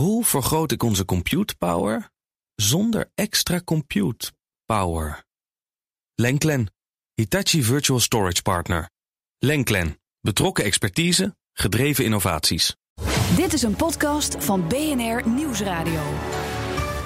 Hoe vergroot ik onze compute power zonder extra compute power? Lenklen, Hitachi Virtual Storage Partner. Lenklen, betrokken expertise, gedreven innovaties. Dit is een podcast van BNR Nieuwsradio.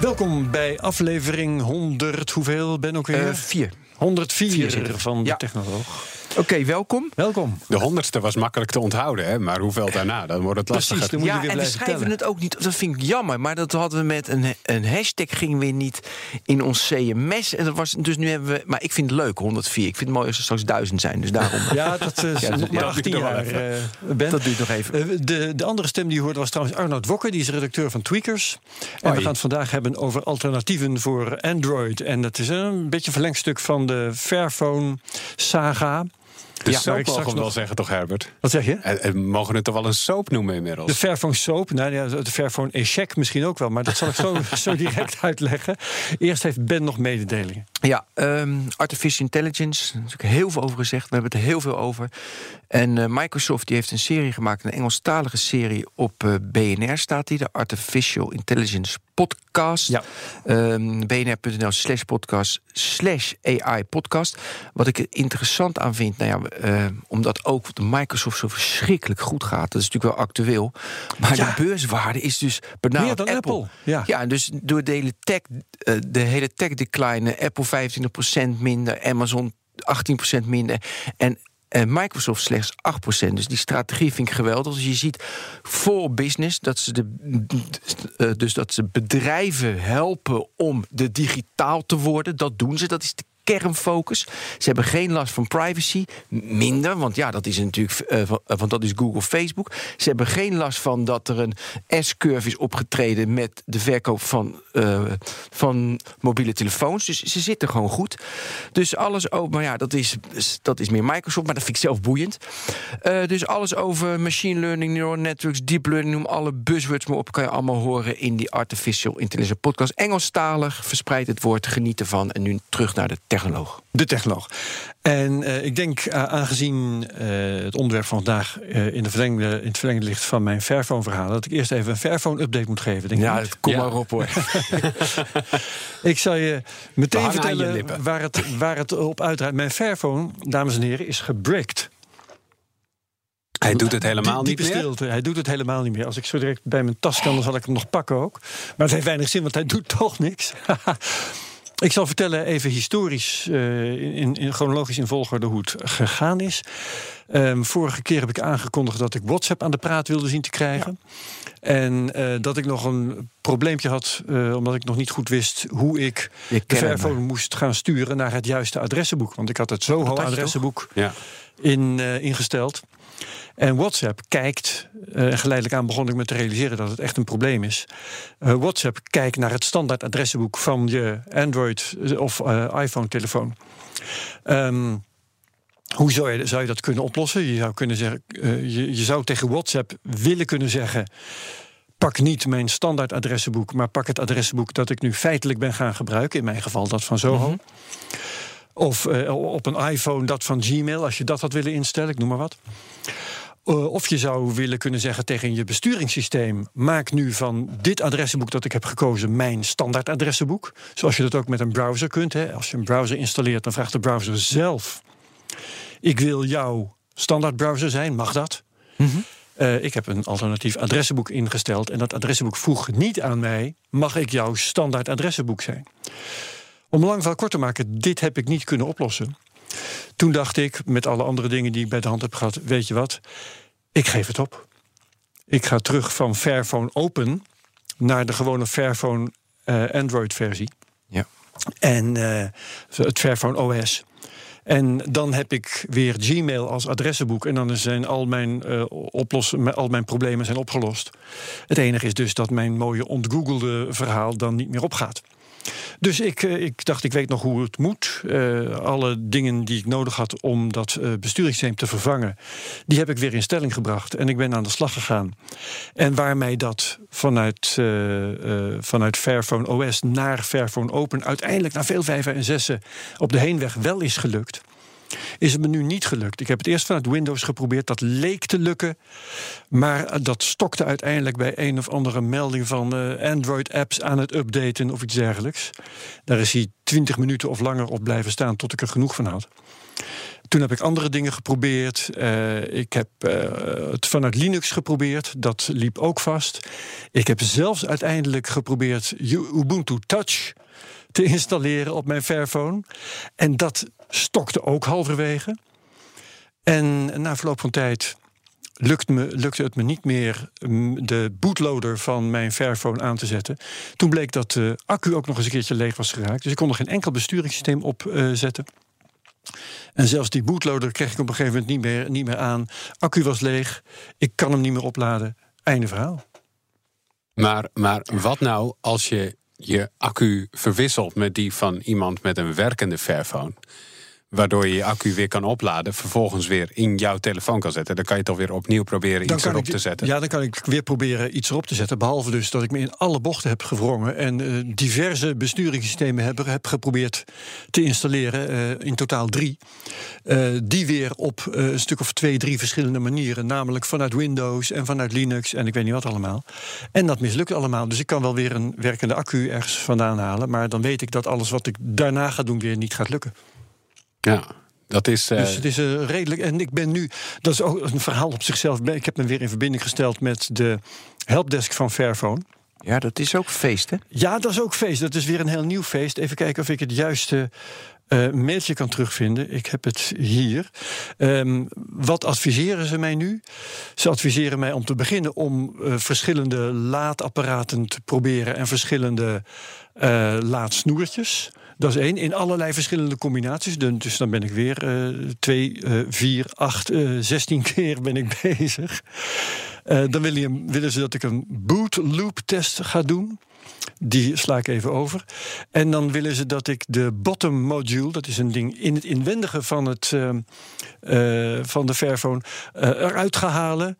Welkom bij aflevering 100. Hoeveel ben ook weer? Uh, vier. 104 Vier van de Ja. Technoloog. Oké, welkom. Welkom. De honderdste was makkelijk te onthouden, hè? maar hoeveel daarna? Dan wordt het Precies, lastiger. dan moet je Ja, weer en we schrijven tellen. het ook niet. Dat vind ik jammer, maar dat hadden we met een, een hashtag ging weer niet in ons CMS. En dat was, dus nu hebben we. Maar ik vind het leuk, 104. Ik vind het mooi als er straks 1000 zijn. Dus daarom. Ja, dat is Ja, dat- ja, maar 18 dat duurt jaar. eh, ben. Dat duurt nog even. Eh, De, de andere stem die je hoorde was trouwens Arnoud Wokker. Die is redacteur van Tweakers. En we gaan het vandaag hebben over alternatieven voor Android. En dat is een beetje een verlengstuk van de Fairphone saga. De Ja, soap ik mogen we wel nog- zeggen, toch Herbert? Wat zeg je? En, en we mogen het toch wel een soap noemen inmiddels? De Fairphone Soap, nou ja, de Fairphone Echec misschien ook wel, maar dat zal ik zo, zo direct uitleggen. Eerst heeft Ben nog mededelingen. Ja, ehm, artificial intelligence. Is natuurlijk heel veel over gezegd. We hebben het er heel veel over. En eh, Microsoft die heeft een serie gemaakt, een Engelstalige serie op eh, BNR staat die, de Artificial Intelligence Podcast. Ja. Ehm, BNR.nl slash podcast slash AI podcast. Wat ik er interessant aan vind, nou ja, eh, omdat ook de Microsoft zo verschrikkelijk goed gaat. Dat is natuurlijk wel actueel. Maar Ja. de beurswaarde is dus benaderd Meer dan Apple, ja. Ja, dus door de hele tech, de hele tech decline, Apple 25% minder, Amazon 18% minder. En eh, Microsoft slechts 8%. Dus die strategie vind ik geweldig. Dus je ziet voor business dat ze de, eh, dus dat ze bedrijven helpen om de digitaal te worden. Dat doen ze. Dat is kernfocus. Ze hebben geen last van privacy. Minder, want ja, dat is natuurlijk, eh, eh, want dat is Google, Facebook. Ze hebben geen last van dat er een S-curve is opgetreden met de verkoop van, eh, van mobiele telefoons. Dus ze zitten gewoon goed. Dus alles over, maar ja, dat is, dat is meer Microsoft, maar dat vind ik zelf boeiend. Dus alles over machine learning, neural networks, deep learning, noem alle buzzwords maar op, kan je allemaal horen in die Artificial Intelligence podcast. Engelstalig, verspreid het woord, geniet ervan. En nu terug naar de technoloog. De technoloog. En eh, ik denk, eh, aangezien eh, het onderwerp van vandaag in, de verlengde, in het verlengde ligt van mijn Fairphone-verhaal, dat ik eerst even een Fairphone-update moet geven. Denk Ja, kom Ja. maar op hoor. Ik zal je meteen je vertellen waar het, waar het op uitdraait. Mijn Fairphone, dames en heren, is gebricked. Hij doet het helemaal Die- niet meer. Hij doet het helemaal niet meer. Als ik zo direct bij mijn tas kan, dan zal ik hem nog pakken ook. Maar het heeft weinig zin, want hij doet toch niks. ik zal vertellen even historisch, eh, in, in chronologisch in volgorde, hoe het gegaan is. Ehm, vorige keer heb ik aangekondigd dat ik WhatsApp aan de praat wilde zien te krijgen. En eh, dat ik nog een probleempje had, eh, omdat ik nog niet goed wist hoe ik Je de Fairphone moest gaan sturen naar het juiste adressenboek. Want ik had het Zoho-adressenboek Ja. in, ingesteld. En WhatsApp kijkt, eh, geleidelijk aan begon ik me te realiseren dat het echt een probleem is. Eh, WhatsApp kijkt naar het standaard adressenboek van je Android of eh, iPhone-telefoon. Ehm, hoe zou je, zou je dat kunnen oplossen? Je zou, kunnen zeggen, je, je zou tegen WhatsApp willen kunnen zeggen. Pak niet mijn standaard adressenboek, maar pak het adressenboek dat ik nu feitelijk ben gaan gebruiken. In mijn geval dat van Zoho. Of eh, op een iPhone dat van Gmail, als je dat had willen instellen, ik noem maar wat. Eh, of je zou willen kunnen zeggen tegen je besturingssysteem: maak nu van dit adressenboek dat ik heb gekozen mijn standaard adressenboek. Zoals je dat ook met een browser kunt. Hè. Als je een browser installeert, dan vraagt de browser zelf: ik wil jouw standaard browser zijn, mag dat? Eh, ik heb een alternatief adressenboek ingesteld en dat adressenboek vroeg niet aan mij: mag ik jouw standaard adressenboek zijn? Om lang verhaal kort te maken, dit heb ik niet kunnen oplossen. Toen dacht ik, met alle andere dingen die ik bij de hand heb gehad, weet je wat? Ik geef het op. Ik ga terug van Fairphone Open naar de gewone Fairphone eh, Android-versie. Ja. En eh, het Fairphone OS. En dan heb ik weer Gmail als adressenboek. En dan zijn al mijn, eh, oplossen, al mijn problemen zijn opgelost. Het enige is dus dat mijn mooie ontgoogelde verhaal dan niet meer opgaat. Dus ik, eh, ik dacht, ik weet nog hoe het moet. Eh, alle dingen die ik nodig had om dat eh, besturingssysteem te vervangen, die heb ik weer in stelling gebracht. En ik ben aan de slag gegaan. En waar mij dat vanuit, eh, vanuit Fairphone OS naar Fairphone Open uiteindelijk na veel vijven en zessen op de heenweg wel is gelukt. Is het me nu niet gelukt. Ik heb het eerst vanuit Windows geprobeerd. Dat leek te lukken. Maar eh, dat stokte uiteindelijk bij een of andere melding van eh, Android-apps aan het updaten of iets dergelijks. Daar is hij 20 minuten of langer op blijven staan tot ik er genoeg van had. Toen heb ik andere dingen geprobeerd. Uh, ik heb het vanuit Linux geprobeerd. Dat liep ook vast. Ik heb zelfs uiteindelijk geprobeerd Ubuntu Touch te installeren op mijn Fairphone. En dat stokte ook halverwege. En na verloop van tijd lukte, me, lukte het me niet meer de bootloader van mijn Fairphone aan te zetten. Toen bleek dat de accu ook nog eens een keertje leeg was geraakt. Dus ik kon er geen enkel besturingssysteem op uh, zetten. En zelfs die bootloader kreeg ik op een gegeven moment niet meer, niet meer aan. Accu was leeg. Ik kan hem niet meer opladen. Einde verhaal. Maar, maar wat nou als je je accu verwisselt met die van iemand met een werkende Fairphone? Waardoor je je accu weer kan opladen, vervolgens weer in jouw telefoon kan zetten. Dan kan je toch weer opnieuw proberen iets erop te zetten. Ja, dan kan ik weer proberen iets erop te zetten. Behalve dus dat ik me in alle bochten heb gewrongen en uh, diverse besturingssystemen heb, heb geprobeerd te installeren, uh, in totaal drie. Uh, die weer op een stuk of twee, drie verschillende manieren, namelijk vanuit Windows en vanuit Linux en ik weet niet wat allemaal. En dat mislukt allemaal. Dus ik kan wel weer een werkende accu ergens vandaan halen, maar dan weet ik dat alles wat ik daarna ga doen weer niet gaat lukken. Ja, dat is. Uh... Dus het is uh, redelijk. En ik ben nu. Dat is ook een verhaal op zichzelf. Ik heb me weer in verbinding gesteld met de helpdesk van Fairphone. Ja, dat is ook feest, hè? Ja, dat is ook feest. Dat is weer een heel nieuw feest. Even kijken of ik het juiste uh, mailtje kan terugvinden. Ik heb het hier. Um, wat adviseren ze mij nu? Ze adviseren mij om te beginnen om uh, verschillende laadapparaten te proberen en verschillende uh, laadsnoertjes. Dat is één. In allerlei verschillende combinaties. Dus dan ben ik weer uh, twee, uh, vier, acht, zestien keer ben ik bezig. dan willen, ze dat ik een boot loop test ga doen. Die sla ik even over. En dan willen ze dat ik de bottom module, dat is een ding in het inwendige van, het, van de Fairphone, eruit ga halen.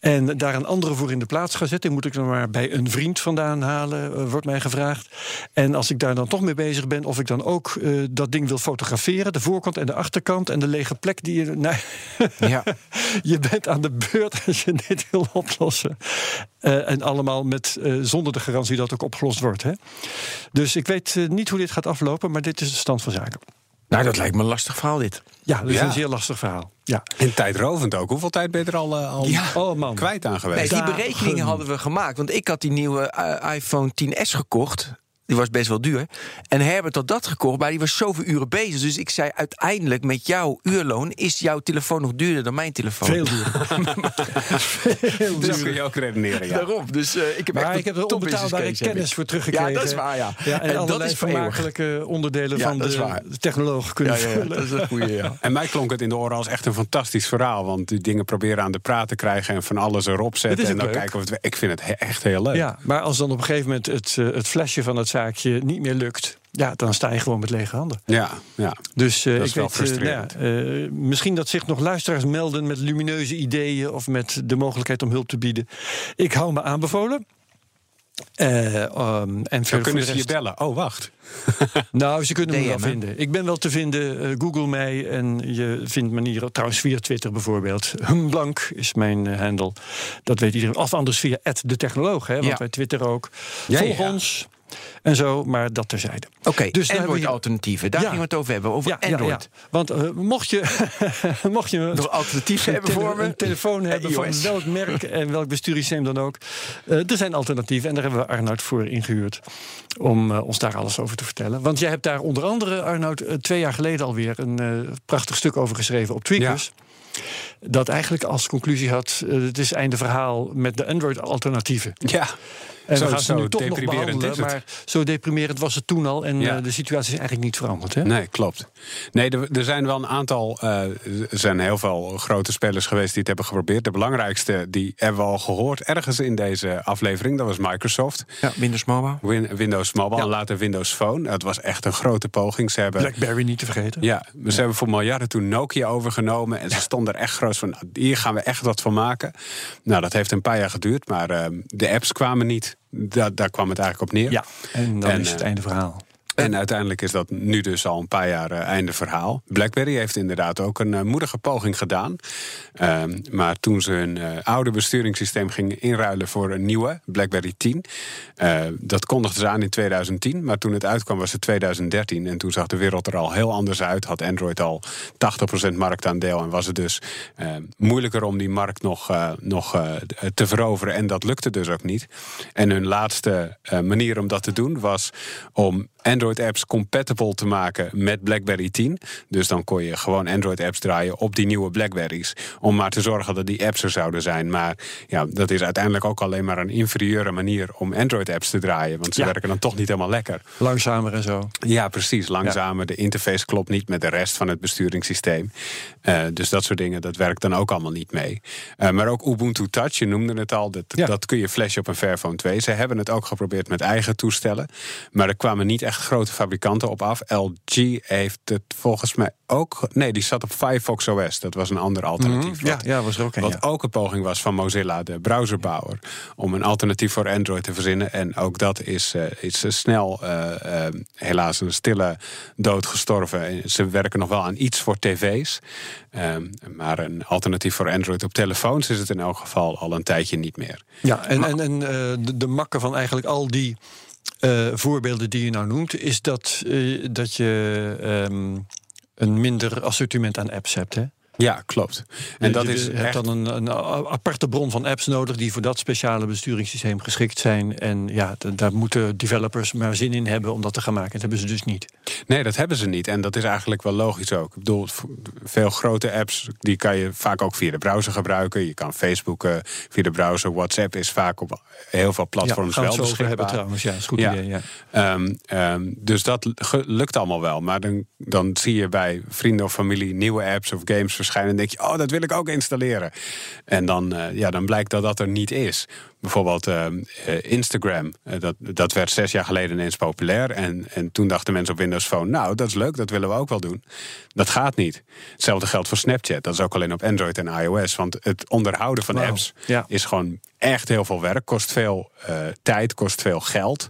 En daar een andere voor in de plaats ga zetten. Moet ik dan maar bij een vriend vandaan halen, wordt mij gevraagd. En als ik daar dan toch mee bezig ben, of ik dan ook dat ding wil fotograferen, de voorkant en de achterkant en de lege plek die je. Nou, ja. je bent aan de beurt als je dit wil oplossen. en allemaal met, zonder de garantie dat ook opgelost wordt. Hè? Dus ik weet niet hoe dit gaat aflopen, maar dit is de stand van zaken. Nou, dat lijkt me een lastig verhaal, dit. Ja, dat is ja. een zeer lastig verhaal. Ja. En tijdrovend ook. Hoeveel tijd ben je er al, uh, al ja. oh, man. kwijt aan geweest? Nee, die berekeningen hadden we gemaakt. Want ik had die nieuwe uh, iPhone 10S gekocht. Die was best wel duur. En Herbert had dat gekocht, maar die was zoveel uren bezig. Dus ik zei uiteindelijk met jouw uurloon... is jouw telefoon nog duurder dan mijn telefoon. Veel duurder. Veel duurder. Dat kun je ook redeneren, ja. Daarom. Dus uh, ik heb maar echt ik heb er onbetaalbare kennis voor teruggekregen. Ja, dat is waar, ja. ja en, en allerlei vermakelijke onderdelen ja, van de, de technoloog kunnen ja, ja, dat is een goeie, ja. En mij klonk het in de oren als echt een fantastisch verhaal. Want die dingen proberen aan de praat te krijgen... en van alles erop zetten. En dan leuk. kijken of het... Ik vind het echt heel leuk. Ja, maar als dan op een gegeven moment het, het flesje van het niet meer lukt. Ja, dan sta je gewoon met lege handen. Ja, ja. Dus uh, ik weet, uh, nou ja, uh, misschien dat zich nog luisteraars melden met lumineuze ideeën of met de mogelijkheid om hulp te bieden. Ik hou me aanbevolen. Um, en Dan kunnen ze je bellen. Oh, wacht. nou, ze kunnen DM, me wel vinden. Ik ben wel te vinden. Google mij en je vindt manieren. Trouwens, via Twitter bijvoorbeeld. Humblank is mijn handle. Dat weet iedereen. Of anders via de technoloog, hè, want ja. wij twitteren ook. Ja, Volg ja. ons en zo, maar dat terzijde. Oké, okay, dus Android-alternatieven, daar ja. gingen we het over hebben, over ja, Android. Ja. Want uh, mocht je, mocht je nog alternatieven hebben voor me, een telefoon hebben van welk merk en welk besturingssysteem dan ook, uh, er zijn alternatieven en daar hebben we Arnoud voor ingehuurd om uh, ons daar alles over te vertellen. Want jij hebt daar onder andere, Arnoud, twee jaar geleden alweer een prachtig stuk over geschreven op Tweakers. Dat eigenlijk als conclusie had: het is einde verhaal met de Android-alternatieven. Ja. En zo, we gaan ze nu toch nog behandelen, maar zo deprimerend was het toen al. En ja. uh, de situatie is eigenlijk niet veranderd. Hè? Nee, klopt. Nee, er, er zijn wel een aantal... Uh, er zijn heel veel grote spelers geweest die het hebben geprobeerd. De belangrijkste, die hebben we al gehoord ergens in deze aflevering. Dat was Microsoft. Ja, Windows Mobile. Win, Windows Mobile ja. en later Windows Phone. Het was echt een grote poging. Ze hebben, Blackberry niet te vergeten. Ja, ze ja. hebben voor miljarden toen Nokia overgenomen. En ze stonden er echt groot van, hier gaan we echt wat van maken. Nou, dat heeft een paar jaar geduurd. Maar uh, de apps kwamen niet. Da daar kwam het eigenlijk op neer. Ja, en dan en, is het uh, einde verhaal. En uiteindelijk is dat nu dus al een paar jaar uh, einde verhaal. BlackBerry heeft inderdaad ook een uh, moedige poging gedaan. Uh, maar toen ze hun uh, oude besturingssysteem gingen inruilen voor een nieuwe, BlackBerry 10. dat kondigden ze aan in 2010. Maar toen het uitkwam was het 2013. En toen zag de wereld er al heel anders uit. Had Android al 80% marktaandeel. En was het dus moeilijker om die markt nog, nog te veroveren. En dat lukte dus ook niet. En hun laatste manier om dat te doen was om Android-apps compatible te maken met BlackBerry 10. Dus dan kon je gewoon Android-apps draaien op die nieuwe BlackBerries. Om maar te zorgen dat die apps er zouden zijn. Maar ja, dat is uiteindelijk ook alleen maar een inferieure manier om Android-apps te draaien. Want ze werken dan toch niet helemaal lekker. Langzamer en zo. Ja, precies. Langzamer. De interface klopt niet met de rest van het besturingssysteem. Uh, dus dat soort dingen, dat werkt dan ook allemaal niet mee. Uh, maar ook Ubuntu Touch, je noemde het al, dat, ja. dat kun je flashen op een Fairphone 2. Ze hebben het ook geprobeerd met eigen toestellen. Maar er kwamen niet echt grote fabrikanten op af. LG heeft het volgens mij ook. Nee, die zat op Firefox OS. Dat was een ander alternatief. Mm, ja, ja, was er ook een. Wat ja. ook een poging was van Mozilla, de browserbouwer, om een alternatief voor Android te verzinnen. En ook dat is, uh, is snel, uh, uh, helaas, een stille dood gestorven. Ze werken nog wel aan iets voor tv's. Ehm, maar een alternatief voor Android op telefoons is het in elk geval al een tijdje niet meer. Ja, en, maar, en, en de, de makken van eigenlijk al die uh, voorbeelden die je nou noemt, is dat, uh, dat je um, een minder assortiment aan apps hebt. Hè? Ja, klopt. En je, dat je is hebt echt... dan een, een, aparte bron van apps nodig die voor dat speciale besturingssysteem geschikt zijn. En ja, daar moeten developers maar zin in hebben om dat te gaan maken. Dat hebben ze dus niet. Nee, dat hebben ze niet. En dat is eigenlijk wel logisch ook. Ik bedoel, veel grote apps die kan je vaak ook via de browser gebruiken. Je kan Facebook uh, via de browser. WhatsApp is vaak op heel veel platforms ja, wel we beschikbaar. hebben trouwens, ja, is goed ja. idee. Ja. Um, um, dus dat lukt allemaal wel. Maar dan, dan zie je bij vrienden of familie nieuwe apps of games En denk je, oh, dat wil ik ook installeren. En dan, uh, ja, dan blijkt dat dat er niet is. Bijvoorbeeld uh, Instagram. Uh, dat, dat werd zes jaar geleden ineens populair. En, en toen dachten mensen op Windows Phone... nou, dat is leuk, dat willen we ook wel doen. Dat gaat niet. Hetzelfde geldt voor Snapchat. Dat is ook alleen op Android en iOS. Want het onderhouden van Wow. apps Ja. is gewoon echt heel veel werk. Kost veel uh, tijd, kost veel geld.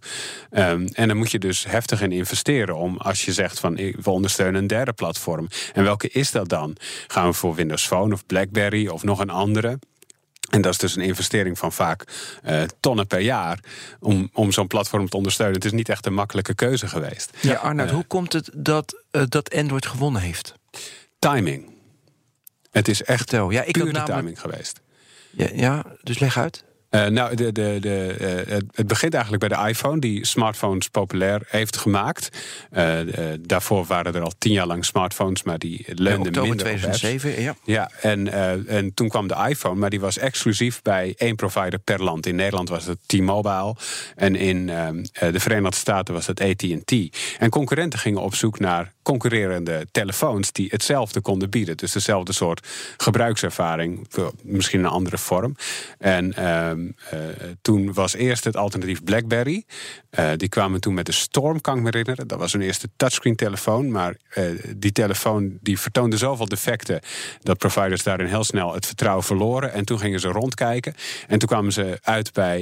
Um, en daar moet je dus heftig in investeren... om als je zegt van we ondersteunen een derde platform. En welke is dat dan? Gaan we voor Windows Phone of BlackBerry of nog een andere... En dat is dus een investering van vaak uh, tonnen per jaar om, om zo'n platform te ondersteunen. Het is niet echt een makkelijke keuze geweest. Ja, Arnoud, uh, hoe komt het dat, uh, dat Android gewonnen heeft? Timing. Het is echt Vertel. Ja, ik pure namelijk... timing geweest. Ja, ja, dus leg uit. Uh, nou, de, de, de, uh, het begint eigenlijk bij de iPhone, die smartphones populair heeft gemaakt. Uh, daarvoor waren er al tien jaar lang smartphones, maar die leunden ja, minder 2007, op ja. Ja, en, en toen kwam de iPhone, maar die was exclusief bij één provider per land. In Nederland was het T-Mobile en in de Verenigde Staten was het AT&T. En concurrenten gingen op zoek naar concurrerende telefoons die hetzelfde konden bieden. Dus dezelfde soort gebruikservaring, misschien een andere vorm. En uh, toen was eerst het alternatief BlackBerry. Uh, die kwamen toen met de Storm, kan ik me herinneren. Dat was hun eerste touchscreen telefoon. Maar uh, die telefoon die vertoonde zoveel defecten... dat providers daarin heel snel het vertrouwen verloren. En toen gingen ze rondkijken. En toen kwamen ze uit bij,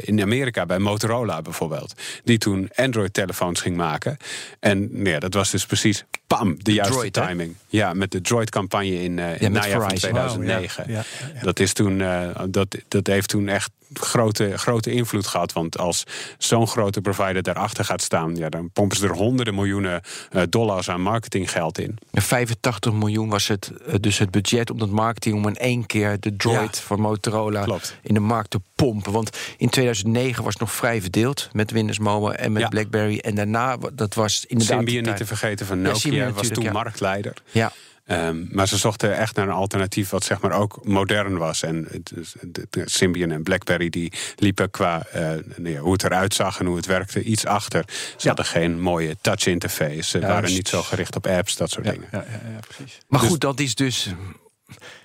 in Amerika bij Motorola bijvoorbeeld. Die toen Android-telefoons ging maken. En ja, dat was dus precies, pam, de juiste Droid, hè? timing. Ja, met de Droid-campagne in, uh, in Ja, najaar van Verizon. 2009. Wow, ja, ja, ja. Dat, is toen, uh, dat, dat heeft toen echt grote, grote invloed gehad. Want als zo'n grote provider daarachter gaat staan... Ja, dan pompen ze er honderden miljoenen uh, dollars aan marketinggeld in. En 85 miljoen was het, uh, dus het budget om dat marketing... om in één keer de Droid Ja. van Motorola Klopt. in de markt te pompen. Want in 2009 was het nog vrij verdeeld met Windows Mobile en met Ja. BlackBerry. En daarna, dat was inderdaad... Symbian niet te vergeten van Ja, Nokia, Symbian was toen ja. marktleider. Ja, Um, maar ze zochten echt naar een alternatief wat zeg maar ook modern was. En het- de, de Symbian en BlackBerry die liepen qua uh, nou hoe het eruit zag en hoe het werkte iets achter. Ze hadden geen mooie touch interface. Ze waren niet zo gericht op apps, dat soort Ja, dingen. ja, ja, ja, precies. maar Dus- goed, dat is dus...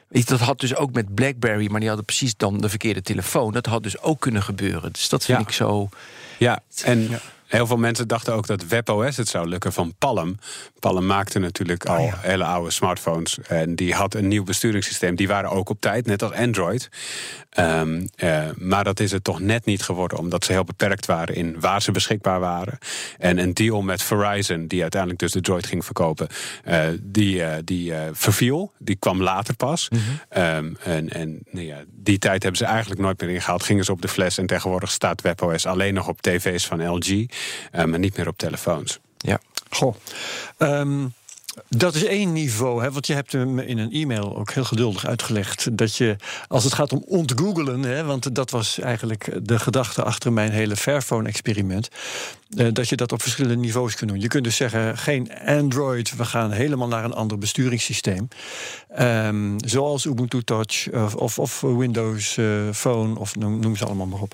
Dat had dus ook met BlackBerry, maar die hadden precies dan de verkeerde telefoon. Dat had dus ook kunnen gebeuren. Dus dat vind Ja. ik zo... Ja, en Heel veel mensen dachten ook dat WebOS het zou lukken van Palm. Palm maakte natuurlijk Ah, al hele oude smartphones. En die had een nieuw besturingssysteem. Die waren ook op tijd, net als Android. Ehm, eh, maar dat is het toch net niet geworden, omdat ze heel beperkt waren in waar ze beschikbaar waren. En een deal met Verizon, die uiteindelijk dus de Droid ging verkopen, eh, die, eh, die verviel. Die kwam later pas. Ehm, en en nou ja, die tijd hebben ze eigenlijk nooit meer ingehaald. Gingen ze op de fles en tegenwoordig staat WebOS alleen nog op tv's van LG, maar niet meer op telefoons. Ja. Goh. Ehm, dat is één niveau, hè, want je hebt hem in een e-mail ook heel geduldig uitgelegd. Dat je, als het gaat om ontgoogelen, want dat was eigenlijk de gedachte achter mijn hele Fairphone-experiment. eh, dat je dat op verschillende niveaus kunt doen. Je kunt dus zeggen: geen Android, we gaan helemaal naar een ander besturingssysteem. Ehm, zoals Ubuntu Touch of, of, of Windows eh, Phone, of noem, noem ze allemaal maar op.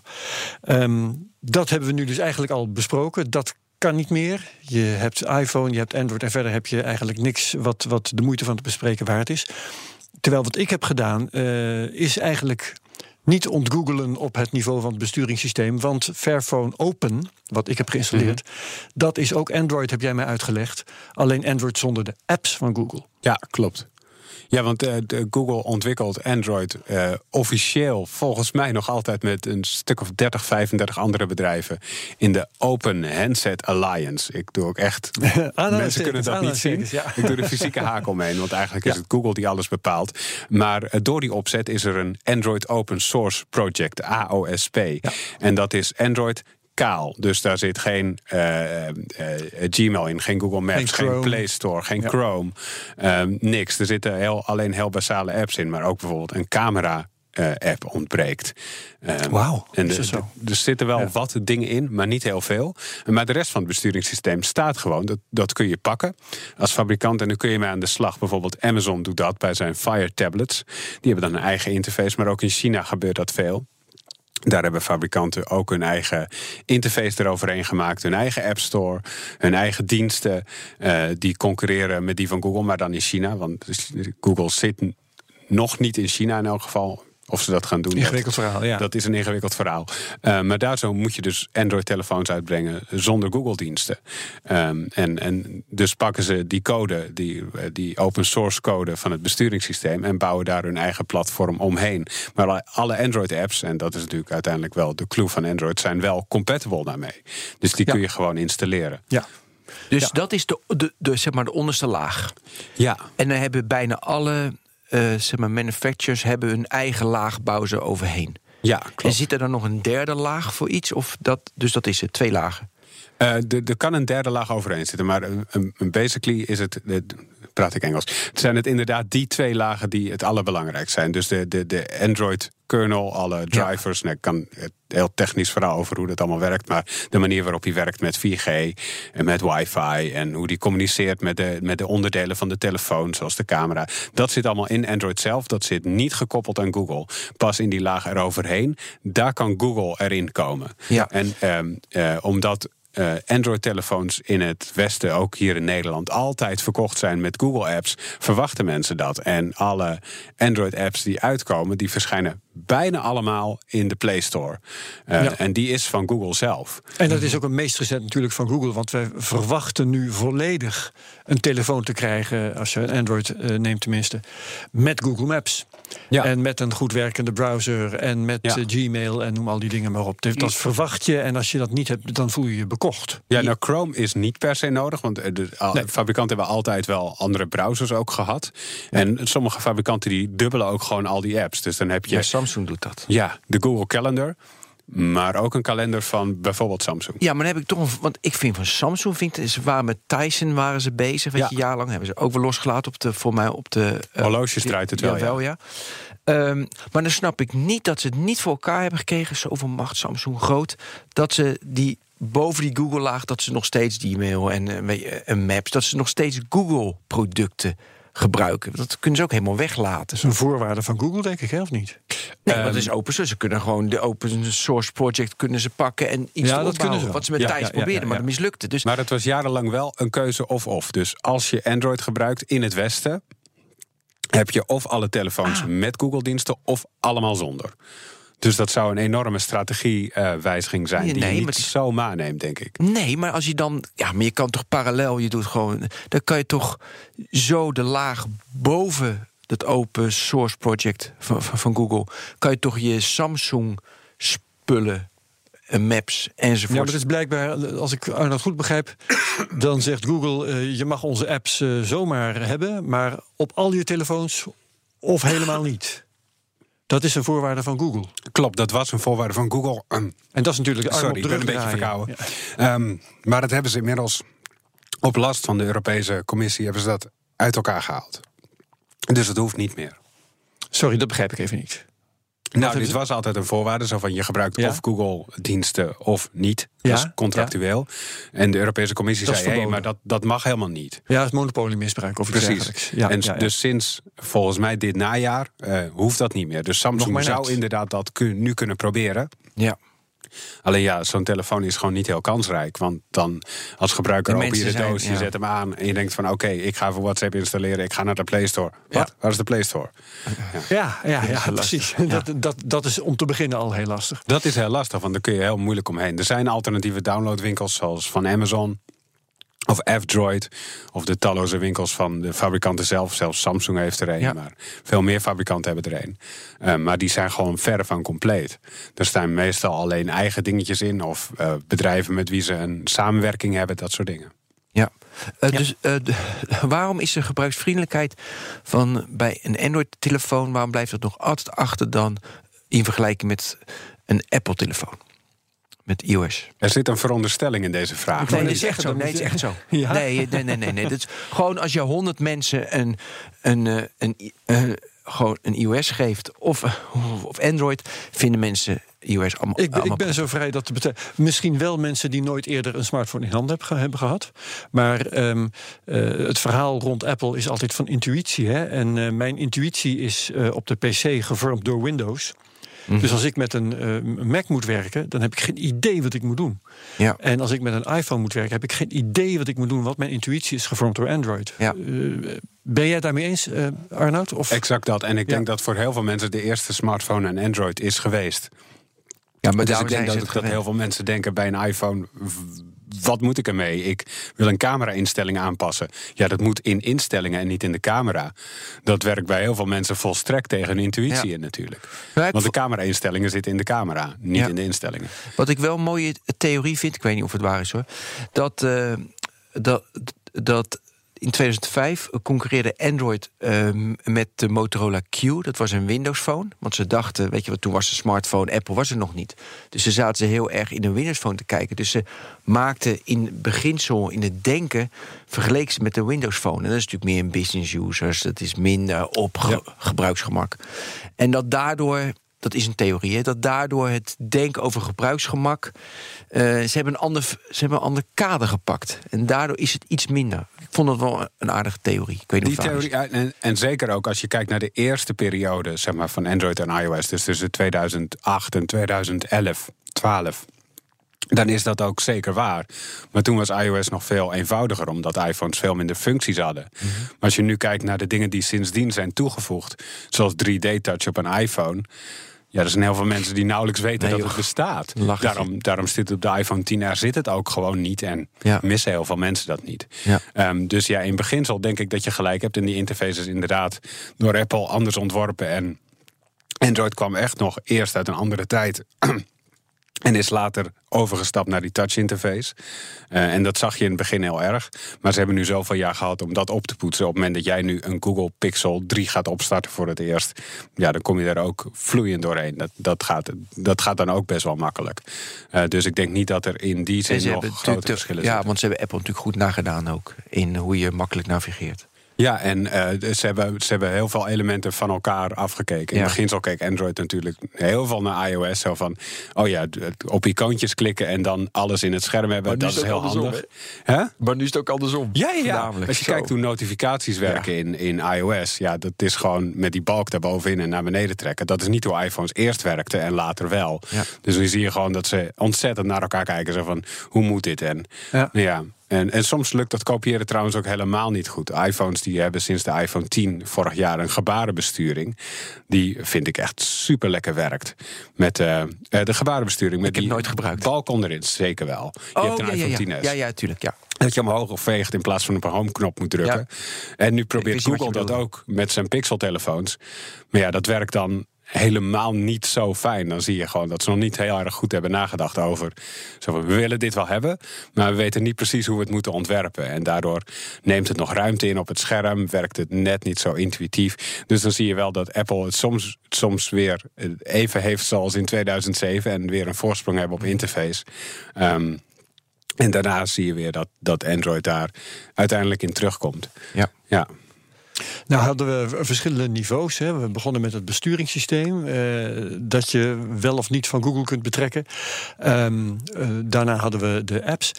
Ehm, dat hebben we nu dus eigenlijk al besproken. Dat kan niet meer. Je hebt iPhone, je hebt Android en verder heb je eigenlijk niks wat, wat de moeite van te bespreken waard is. Terwijl wat ik heb gedaan eh, is eigenlijk niet ontgoogelen op het niveau van het besturingssysteem. Want Fairphone Open, wat ik heb geïnstalleerd, dat is ook Android, heb jij mij uitgelegd. Alleen Android zonder de apps van Google. Ja, klopt. Ja, want eh, Google ontwikkelt Android eh, officieel volgens mij nog altijd met een stuk of 30, 35 andere bedrijven in de Open Handset Alliance. Ik doe ook echt. mensen kunnen dat niet zien. aanhalingstekens, ja. Ik doe de fysieke haak omheen, want eigenlijk is het Google die alles bepaalt. Maar eh, door die opzet is er een Android Open Source Project, AOSP. En dat is Android kaal. Dus daar zit geen eh, eh, eh, Gmail in, geen Google Maps, Geen. Play Store, geen Ja. Chrome. Ehm, niks. Er zitten heel, alleen heel basale apps in, maar ook bijvoorbeeld een camera. app ontbreekt. Ehm, Wauw, en de- zo? de- er zitten wel Ja. wat dingen in, maar niet heel veel. Maar de rest van het besturingssysteem staat gewoon. Dat, dat kun je pakken als fabrikant en dan kun je mee aan de slag. Bijvoorbeeld Amazon doet dat bij zijn Fire tablets. Die hebben dan een eigen interface, maar ook in China gebeurt dat veel. Daar hebben fabrikanten ook hun eigen interface eroverheen gemaakt. Hun eigen App Store, hun eigen diensten. eh, die concurreren met die van Google, maar dan in China. Want Google zit nog niet in China in elk geval. Of ze dat gaan doen. dat- Ingewikkeld verhaal, ja. dat is een ingewikkeld verhaal. Eh, maar daar zo moet je dus Android-telefoons uitbrengen zonder Google-diensten. Ehm, en, en dus pakken ze die code, die, eh, die open source code van het besturingssysteem, en bouwen daar hun eigen platform omheen. Maar alle- alle Android-apps, en dat is natuurlijk uiteindelijk wel de clue van Android, zijn wel compatible daarmee. Dus die Ja. kun je gewoon installeren. Ja. Dus Ja. dat is de, de, de, zeg maar de onderste laag. Ja, En dan hebben bijna alle eh, zeg maar manufacturers hebben hun eigen laag bouwen ze overheen. ja En klopt. zit er dan nog een derde laag voor iets? Of dat, dus dat is het, twee lagen. Eh, er kan een derde laag overheen zitten, maar een basically is het. Praat ik Engels. Het zijn het inderdaad die twee lagen die het allerbelangrijkst zijn. Dus de, de, de Android kernel, alle drivers. Nou, ik kan het heel technisch verhaal over hoe dat allemaal werkt. Maar de manier waarop hij werkt met 4G en met wifi. En hoe die communiceert met de, met de onderdelen van de telefoon, zoals de camera. Dat zit allemaal in Android zelf. Dat zit niet gekoppeld aan Google. Pas in die laag eroverheen. Daar kan Google erin komen. Ja. En ehm, eh, omdat eh, Android-telefoons in het Westen, ook hier in Nederland, altijd verkocht zijn met Google-apps, verwachten mensen dat. En alle Android-apps die uitkomen, die verschijnen bijna allemaal in de Play Store. Eh, Ja. En die is van Google zelf. En dat is ook een meest recent natuurlijk van Google. Want wij verwachten nu volledig een telefoon te krijgen, als je een Android eh, neemt tenminste, met Google Maps. Ja. En met een goed werkende browser en met Ja. Gmail en noem al die dingen maar op. Dus dat verwacht je en als je dat niet hebt, dan voel je je Ja, nou, Chrome is niet per se nodig, want eh, de, Nee. fabrikanten hebben altijd wel andere browsers ook gehad. En sommige fabrikanten die dubbelen ook gewoon al die apps. Dus dan heb je Ja, Samsung doet dat. ja, de Google Calendar, maar ook een kalender van bijvoorbeeld Samsung. Ja, maar dan heb ik toch een. Want ik vind van Samsung, vind, ze waren met Tyson waren ze bezig. Weet Ja. je, jaarlang hebben ze ook wel losgelaten op de, voor mij op de. eh, Horloges draait het wel, Jawel, ja. Ehm, maar dan snap ik niet dat ze het niet voor elkaar hebben gekregen. Zoveel macht, Samsung groot. Dat ze die boven die Google-laag, dat ze nog steeds Gmail en, eh, Maps, dat ze nog steeds Google-producten gebruiken. Dat kunnen ze ook helemaal weglaten. Dat is een voorwaarde van Google, denk ik, hè, of niet? Nee, want het is open source. Ze kunnen gewoon de open source project kunnen ze pakken en iets Ja, dat kunnen ze wel. Wat ze met Ja, Thijs ja, ja, probeerden, maar dat mislukte. Dus Maar het was jarenlang wel een keuze of-of. Dus als je Android gebruikt in het Westen, heb je of alle telefoons Ah. met Google-diensten of allemaal zonder. Dus dat zou een enorme strategiewijziging zijn. Nee, die nee, je niet zomaar aanneemt, denk ik. Nee, maar als je dan. Ja, maar je kan toch parallel, je doet gewoon. Dan kan je toch zo de laag boven dat open source project van, van, van Google. kan je toch je Samsung spullen, maps Ja, maar enzovoort. het is blijkbaar, als ik Arnold goed begrijp, dan zegt Google: eh, je mag onze apps eh, zomaar hebben, maar op al je telefoons of helemaal niet. Dat is een voorwaarde van Google. Klopt, dat was een voorwaarde van Google. Ehm, En dat is natuurlijk arm Sorry, ik ben een beetje verkouden. Ehm, maar dat hebben ze inmiddels op last van de Europese Commissie hebben ze dat uit elkaar gehaald. Dus het hoeft niet meer. Sorry, dat begrijp ik even niet. Nou, hebben dit was altijd een voorwaarde. Zo van je gebruikt Ja. of Google-diensten of niet. Ja, Dat is contractueel. En de Europese Commissie Dat zei: hé, verboden. maar dat, dat mag helemaal niet. Ja, het is monopoliemisbruik of iets Precies. Ja, en dus sinds volgens mij dit najaar eh, hoeft dat niet meer. Dus Samsung zou inderdaad dat kun- nu kunnen proberen. ja. Alleen ja, zo'n telefoon is gewoon niet heel kansrijk. Want dan als gebruiker De open je de zijn- doos, je ja. zet hem aan... en je denkt van oké, ik ga voor WhatsApp installeren... ik ga naar de Play Store. Wat? Waar is de Play Store? ja, ja, ja, precies. Dat, dat, dat is om te beginnen al heel lastig. Dat is heel lastig, want daar kun je heel moeilijk omheen. Er zijn alternatieve downloadwinkels zoals van Amazon... of F-Droid, of de talloze winkels van de fabrikanten zelf. Zelfs Samsung heeft er een, Ja. maar veel meer fabrikanten hebben er een. Eh, maar die zijn gewoon verre van compleet. Er staan meestal alleen eigen dingetjes in... of eh, bedrijven met wie ze een samenwerking hebben, dat soort dingen. Ja. Eh, Dus eh, de- waarom is de gebruiksvriendelijkheid van bij een Android-telefoon, waarom blijft dat nog altijd achter dan in vergelijking met een Apple-telefoon? Met iOS. Er zit een veronderstelling in deze vraag. Nee, dat is echt zeggen, zo. dat Nee, het is echt zo. Ja? Nee, nee, nee, nee, nee. Dat is gewoon als je honderd mensen een, een, eh, een, i- eh, gewoon een iOS geeft of, of Android, vinden mensen iOS allemaal. Ik ben, ik ben zo vrij dat te betekenen. Misschien wel mensen die nooit eerder een smartphone in handen hebben, ge- hebben gehad. Maar ehm, eh, het verhaal rond Apple is altijd van intuïtie. Hè? En eh, mijn intuïtie is eh, op de PC gevormd door Windows. Mhm. Dus als ik met een eh, Mac moet werken, dan heb ik geen idee wat ik moet doen. Ja. En als ik met een iPhone moet werken, heb ik geen idee wat ik moet doen. Want mijn intuïtie is gevormd door Android. Ja. Eh, ben jij daarmee eens, eh, Arnoud? Of? Exact dat. En ik Ja. denk dat voor heel veel mensen de eerste smartphone een Android is geweest. Ja, maar dus daarom ik denk dat, dat heel veel mensen denken bij een iPhone... wat moet ik ermee? Ik wil een camera-instelling aanpassen. Ja, dat moet in instellingen en niet in de camera. Dat werkt bij heel veel mensen volstrekt tegen hun intuïtie Ja. in natuurlijk. Want de camera-instellingen zitten in de camera, niet Ja. in de instellingen. Wat ik wel een mooie theorie vind, ik weet niet of het waar is hoor. Dat, eh, dat, dat in 2005 concurreerde Android eh, met de Motorola Q. Dat was een Windows Phone. Want ze dachten, weet je wat, toen was de smartphone, Apple was er nog niet. Dus ze zaten ze heel erg in een Windows Phone te kijken. Dus ze maakten in beginsel, in het denken, vergeleken ze met de Windows Phone. En dat is natuurlijk meer een business users. Dat is minder op ge- gebruiksgemak. En dat daardoor dat is een theorie, hè, dat daardoor het denken over gebruiksgemak. eh, ze, hebben een ander, ze hebben een ander kader gepakt. En daardoor is het iets minder. Ik vond dat wel een aardige theorie. Ik weet niet Die theorie, en, en zeker ook als je kijkt naar de eerste periode zeg maar, van Android en iOS, dus tussen 2008 en 2011, 12. Dan is dat ook zeker waar. Maar toen was iOS nog veel eenvoudiger, omdat iPhones veel minder functies hadden. Mhm. Maar als je nu kijkt naar de dingen die sindsdien zijn toegevoegd, zoals 3D-touch op een iPhone. Ja, er zijn heel veel mensen die nauwelijks weten Nee, dat het bestaat. Daarom, daarom zit het op de iPhone 10R zit het ook gewoon niet. En Ja. missen heel veel mensen dat niet. Ja. Ehm, dus ja, in beginsel denk ik dat je gelijk hebt. En die interface is inderdaad door Apple anders ontworpen. En Android kwam echt nog eerst uit een andere tijd. En is later overgestapt naar die touch interface. Eh, en dat zag je in het begin heel erg. Maar ze hebben nu zoveel jaar gehad om dat op te poetsen. Op het moment dat jij nu een Google Pixel 3 gaat opstarten voor het eerst. Ja, dan kom je daar ook vloeiend doorheen. Dat, dat, gaat, dat gaat dan ook best wel makkelijk. Eh, dus ik denk niet dat er in die zin nog grote verschillen Ja, zitten. want ze hebben Apple natuurlijk goed nagedaan ook. In hoe je makkelijk navigeert. Ja, en eh, ze, hebben, ze hebben heel veel elementen van elkaar afgekeken. In Ja. het beginsel keek Android natuurlijk heel veel naar iOS. Zo van, oh ja, op icoontjes klikken en dan alles in het scherm hebben. dat is heel andersom, handig. Hè? Maar nu is het ook andersom. Ja, ja. Als je Zo. kijkt hoe notificaties werken in, in iOS, ja, dat is gewoon met die balk daarbovenin en naar beneden trekken. Dat is niet hoe iPhones eerst werkten en later wel. Ja. Dus nu zie je gewoon dat ze ontzettend naar elkaar kijken. Zo van, hoe moet dit? En Ja. nou ja, En, en soms lukt dat kopiëren trouwens ook helemaal niet goed. iPhones die hebben sinds de iPhone 10 vorig jaar een gebarenbesturing. Die vind ik echt super lekker werkt. Met eh, eh, de gebarenbesturing. Met Ik heb die nooit gebruikt. balk onderin, zeker wel. Je hebt een ja, ja, iPhone ja. 10s. ja, ja, tuurlijk, ja. Dat je omhoog of veegt in plaats van op een home-knop moet drukken. En nu probeert Google dat ook met zijn Pixel-telefoons. Maar ja, dat werkt dan helemaal niet zo fijn. Dan zie je gewoon dat ze nog niet heel erg goed hebben nagedacht over. Zo van, we willen dit wel hebben, maar we weten niet precies hoe we het moeten ontwerpen. En daardoor neemt het nog ruimte in op het scherm, werkt het net niet zo intuïtief. Dus dan zie je wel dat Apple het soms, soms weer even heeft zoals in 2007 en weer een voorsprong hebben op interface. Ehm, en daarna zie je weer dat, dat Android daar uiteindelijk in terugkomt. Ja. Ja. Nou hadden we verschillende niveaus. Hè. We begonnen met het besturingssysteem. eh, dat je wel of niet van Google kunt betrekken. Ehm, eh, daarna hadden we de apps.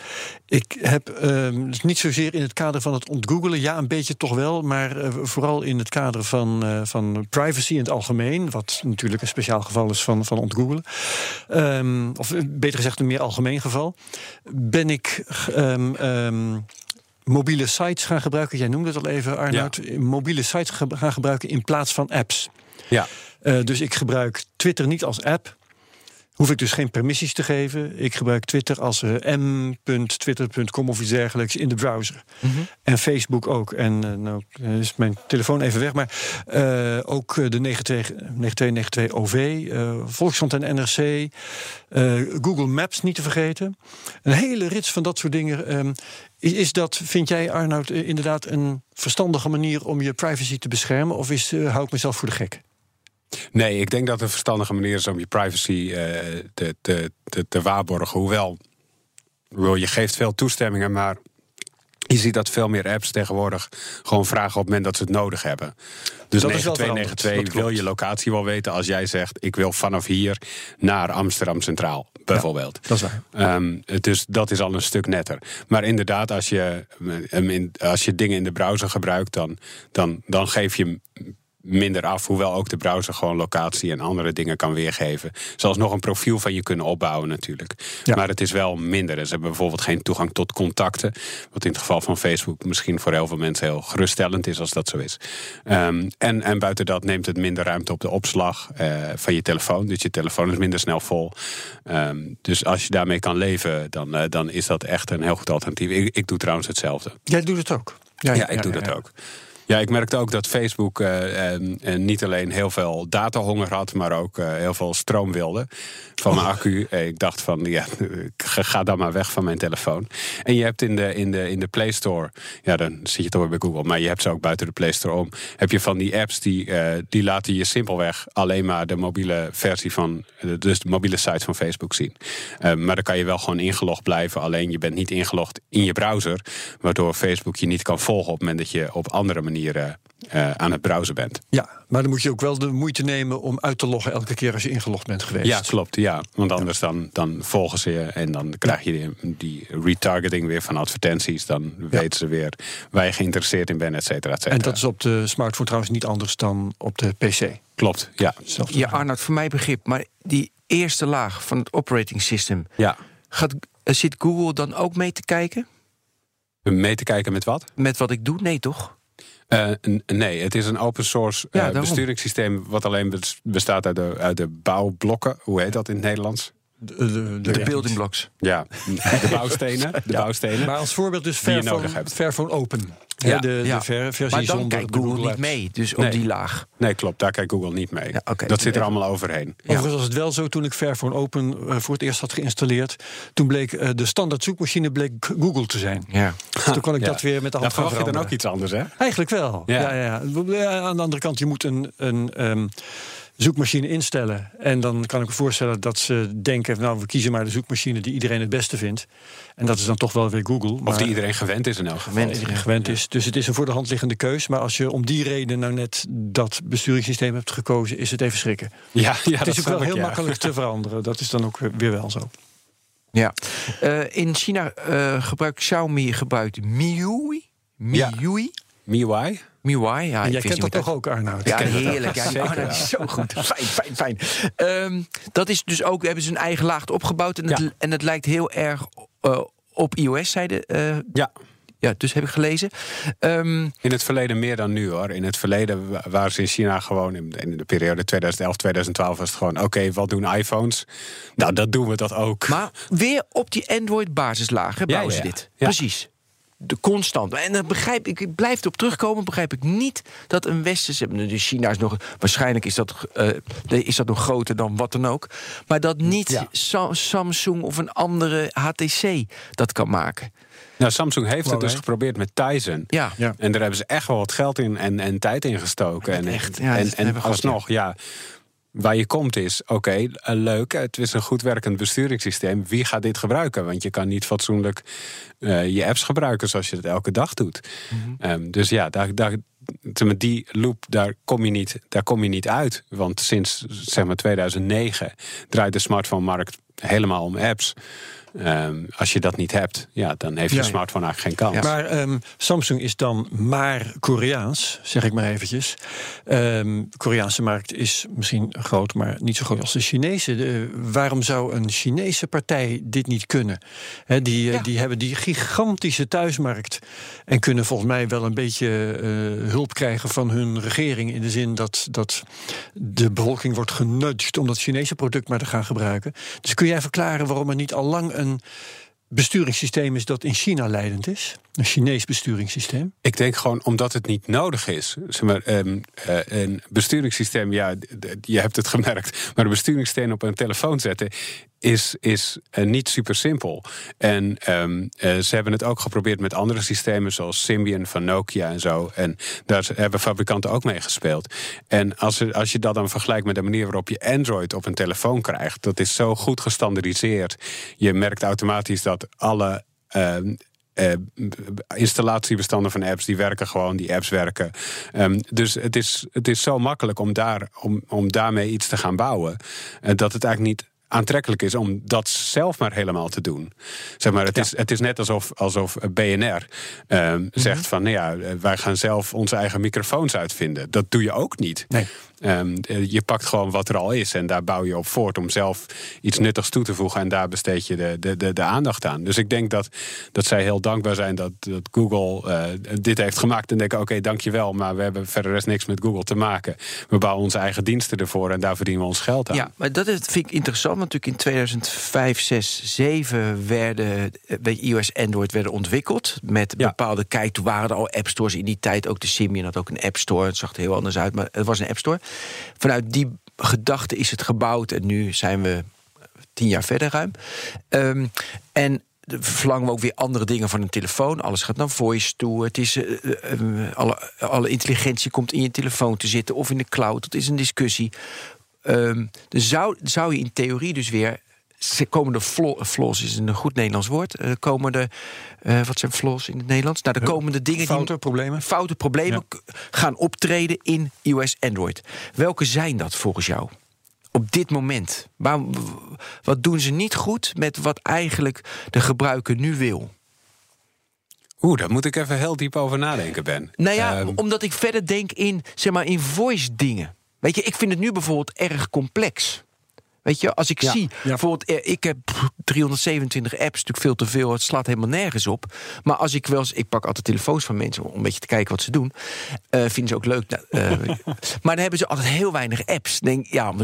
Ik heb ehm, dus niet zozeer in het kader van het ontgoogelen. Ja, een beetje toch wel. Maar eh, vooral in het kader van, eh, van privacy in het algemeen. Wat natuurlijk een speciaal geval is van, van ontgoogelen. Ehm, of beter gezegd een meer algemeen geval. Ben ik... mobiele sites gaan gebruiken. Jij noemde het al even, Arnoud. Mobiele sites gaan gebruiken in plaats van apps. Ja. Eh, dus ik gebruik Twitter niet als app. Hoef ik dus geen permissies te geven. Ik gebruik Twitter als eh, m.twitter.com of iets dergelijks in de browser. En Facebook ook. En eh, nou eh, is mijn telefoon even weg. Maar ook de 92 9292 OV, Volkskrant en NRC, Google Maps niet te vergeten. Een hele rits van dat soort dingen. ehm, is, is dat, vind jij Arnoud, inderdaad een verstandige manier om je privacy te beschermen? Of is, hou ik mezelf voor de gek? Nee, ik denk dat het een verstandige manier is om je privacy eh, te, te, te, te waarborgen. Hoewel, je geeft veel toestemmingen, maar je ziet dat veel meer apps tegenwoordig gewoon vragen op het moment dat ze het nodig hebben. Dus Dat is wel 9292 veranderd, dat wil je locatie wel weten als jij zegt: ik wil vanaf hier naar Amsterdam Centraal, bijvoorbeeld. Dat is waar. Ehm, dus dat is al een stuk netter. Maar inderdaad, als je, in- als je dingen in de browser gebruikt, dan, dan, dan geef je minder af. Hoewel ook de browser gewoon locatie en andere dingen kan weergeven. Zoals nog een profiel van je kunnen opbouwen natuurlijk. Ja. Maar het is wel minder. Ze hebben bijvoorbeeld geen toegang tot contacten. Wat in het geval van Facebook misschien voor heel veel mensen heel geruststellend is als dat zo is. Ehm, en, en buiten dat neemt het minder ruimte op de opslag eh, van je telefoon. Dus je telefoon is minder snel vol. Ehm, dus als je daarmee kan leven, dan, eh, dan is dat echt een heel goed alternatief. Ik, ik doe trouwens hetzelfde. Jij doet het ook. Ja, ik doe dat ook. Ja, ik merkte ook dat Facebook eh, niet alleen heel veel datahonger had, maar ook eh, heel veel stroom wilde van mijn accu. Eh, ik dacht van, ja, ga, dan maar weg van mijn telefoon. En je hebt in de, in de, in de Play Store, ja, dan zit je toch weer bij Google, maar je hebt ze ook buiten de Play Store om. Heb je van die apps die, die laten je simpelweg alleen maar de mobiele versie van, dus de mobiele site van Facebook zien. Maar dan kan je wel gewoon ingelogd blijven, alleen je bent niet ingelogd in je browser, waardoor Facebook je niet kan volgen op het moment dat je op andere manieren eh, aan het browsen bent. Ja, maar dan moet je ook wel de moeite nemen om uit te loggen elke keer als je ingelogd bent geweest. Ja, klopt. Ja. Want anders dan, dan volgen ze je en dan krijg je die, die retargeting weer van advertenties. Dan weten ze weer waar je geïnteresseerd in bent, et cetera, et cetera. En dat is op de smartphone trouwens niet anders dan op de PC. Klopt, ja. Hetzelfde. Ja, Arnoud, voor mijn begrip. Maar die eerste laag van het operating system... ja. Gaat, eh, zit Google dan ook mee te kijken? Mee te kijken met wat? Met wat ik doe? Nee, toch? Eh, nee, het is een open source Ja, eh, besturingssysteem... wat alleen bes- bestaat uit de, uit de bouwblokken. Hoe heet dat in het Nederlands? De, de, De building blocks. Ja, de bouwstenen. De bouwstenen. Maar als voorbeeld dus Fairphone, Open. Ja, de, ja. de ver- versie Maar dan zonder kijkt Google niet mee, dus op Nee. die laag. Nee, klopt. Daar kijkt Google niet mee. Ja. Dat zit er allemaal overheen. Overigens was het wel zo toen ik Fairphone Open eh, voor het eerst had geïnstalleerd. Toen bleek eh, de standaard zoekmachine bleek Google te zijn. Ja. Toen kon ik Ja. dat weer met de hand verwacht je dan ook iets anders, hè? Eigenlijk wel. Ja. Ja. Ja, ja. Aan de andere kant, je moet een, een ehm, zoekmachine instellen. En dan kan ik me voorstellen dat ze denken... nou, we kiezen maar de zoekmachine die iedereen het beste vindt. En dat is dan toch wel weer Google. Of maar- die iedereen gewend is in elk geval. Gewend. iedereen gewend is. Dus het is een voor de hand liggende keus. Maar als je om die reden nou net dat besturingssysteem hebt gekozen... is het even schrikken. Ja, ja het dat is ook wel ik, heel ja. makkelijk te veranderen. Dat is dan ook weer wel zo. ja. Eh, in China eh, gebruikt Xiaomi gebruikt MIUI. Ja. MIUI. Ja. en jij kent dat toch ook, Arnoud? Ja, heerlijk. Ja, die Arnoud is zo goed. Fijn, fijn, fijn. Ehm, dat is dus ook, hebben ze een eigen laag opgebouwd. En het, Ja. en het lijkt heel erg eh, op iOS-zijde. Uh, ja. Ja, dus heb ik gelezen. Um, in het verleden meer dan nu hoor. In het verleden waren ze in China gewoon in de periode 2011, 2012 was het gewoon: oké, wat doen iPhones? Nou, dat doen we dat ook. Maar weer op die Android-basislagen bouwen ze dit. Precies de constant. En dan begrijp ik, ik blijf erop terugkomen, begrijp ik niet dat een westerse. De China is nog. Waarschijnlijk is dat, uh, is dat nog groter dan wat dan ook. Maar dat niet Samsung of een andere HTC dat kan maken. Nou, Samsung heeft het dus geprobeerd met Tizen. Ja. ja. En daar hebben ze echt wel wat geld in en, en tijd in gestoken. En, echt, ja, en, en alsnog, ja waar je komt is, oké, eh, leuk, het is een goed werkend besturingssysteem. Wie gaat dit gebruiken? Want je kan niet fatsoenlijk uh, je apps gebruiken zoals je het elke dag doet. Mhm. um, dus ja, daar, daar, met die loop, daar kom, je niet, daar kom je niet uit. Want sinds zeg maar 2009 draait de smartphone-markt helemaal om apps. Ehm, als je dat niet hebt, ja, dan heeft je smartphone eigenlijk geen kans. Maar um, Samsung is dan maar Koreaans, zeg ik maar eventjes. Um, de Koreaanse markt is misschien groot, maar niet zo groot als de Chinese. waarom zou een Chinese partij dit niet kunnen? die, eh, die hebben die gigantische thuismarkt en kunnen volgens mij wel een beetje uh, hulp krijgen van hun regering. In de zin dat, dat de bevolking wordt genudged om dat Chinese product maar te gaan gebruiken. Dus kun jij verklaren waarom er niet al lang een een besturingssysteem is dat in China leidend is? Een Chinees besturingssysteem? Ik denk gewoon omdat het niet nodig is. Zeg maar, um, uh, een besturingssysteem, ja, je hebt het gemerkt. Maar een besturingssysteem op een telefoon zetten is, is uh, niet super simpel. En um, uh, ze hebben het ook geprobeerd met andere systemen, zoals Symbian van Nokia en zo. En daar hebben fabrikanten ook mee gespeeld. En als, als je dat dan vergelijkt met de manier waarop je Android op een telefoon krijgt, dat is zo goed gestandardiseerd. Je merkt automatisch dat alle. Uh, uh, installatiebestanden van apps, die werken gewoon, die apps werken. Um, dus het is, het is zo makkelijk om, daar, om, om daarmee iets te gaan bouwen. Uh, dat het eigenlijk niet aantrekkelijk is om dat zelf maar helemaal te doen. Zeg maar, het, is, het is net alsof, alsof BNR ehm, zegt mhm. van nou ja, wij gaan zelf onze eigen microfoons uitvinden. Dat doe je ook niet. Nee. Um, je pakt gewoon wat er al is en daar bouw je op voort om zelf iets nuttigs toe te voegen en daar besteed je de, de, de, de aandacht aan. Dus ik denk dat, dat zij heel dankbaar zijn dat, dat Google uh, dit heeft gemaakt en denken: oké, okay, dankjewel, maar we hebben verder rest niks met Google te maken. We bouwen onze eigen diensten ervoor en daar verdienen we ons geld aan. Ja, maar dat is, vind ik interessant, want natuurlijk in 2005, 6, 7 werden weet je, iOS Android werden ontwikkeld met ja. bepaalde kijk. Toen waren er al app stores in die tijd, ook de Symbian had ook een app store. Het zag er heel anders uit, maar het was een app store. Vanuit die gedachte is het gebouwd en nu zijn we tien jaar verder ruim. Um, en verlangen we ook weer andere dingen van een telefoon. Alles gaat naar voice toe. Het is, uh, alle, alle intelligentie komt in je telefoon te zitten of in de cloud. Dat is een discussie. Um, dus zou, zou je in theorie dus weer komen de flaws is een goed Nederlands woord. Uh, komen de, uh, wat zijn flaws in het Nederlands? Nou, de komende dingen foute die, problemen. Foute problemen gaan optreden in iOS Android. Welke zijn dat volgens jou? Op dit moment. Waar, wat doen ze niet goed met wat eigenlijk de gebruiker nu wil? Oeh, daar moet ik even heel diep over nadenken, Ben. Nou ja, um, omdat ik verder denk in, zeg maar, in voice dingen. Weet je, ik vind het nu bijvoorbeeld erg complex. Weet je, als ik zie, bijvoorbeeld, eh, ik heb 327 apps, natuurlijk veel te veel, het slaat helemaal nergens op. Maar als ik wel eens, ik pak altijd telefoons van mensen om een beetje te kijken wat ze doen. Uh, vinden ze ook leuk. Nou, uh, maar dan hebben ze altijd heel weinig apps. Denk, ja,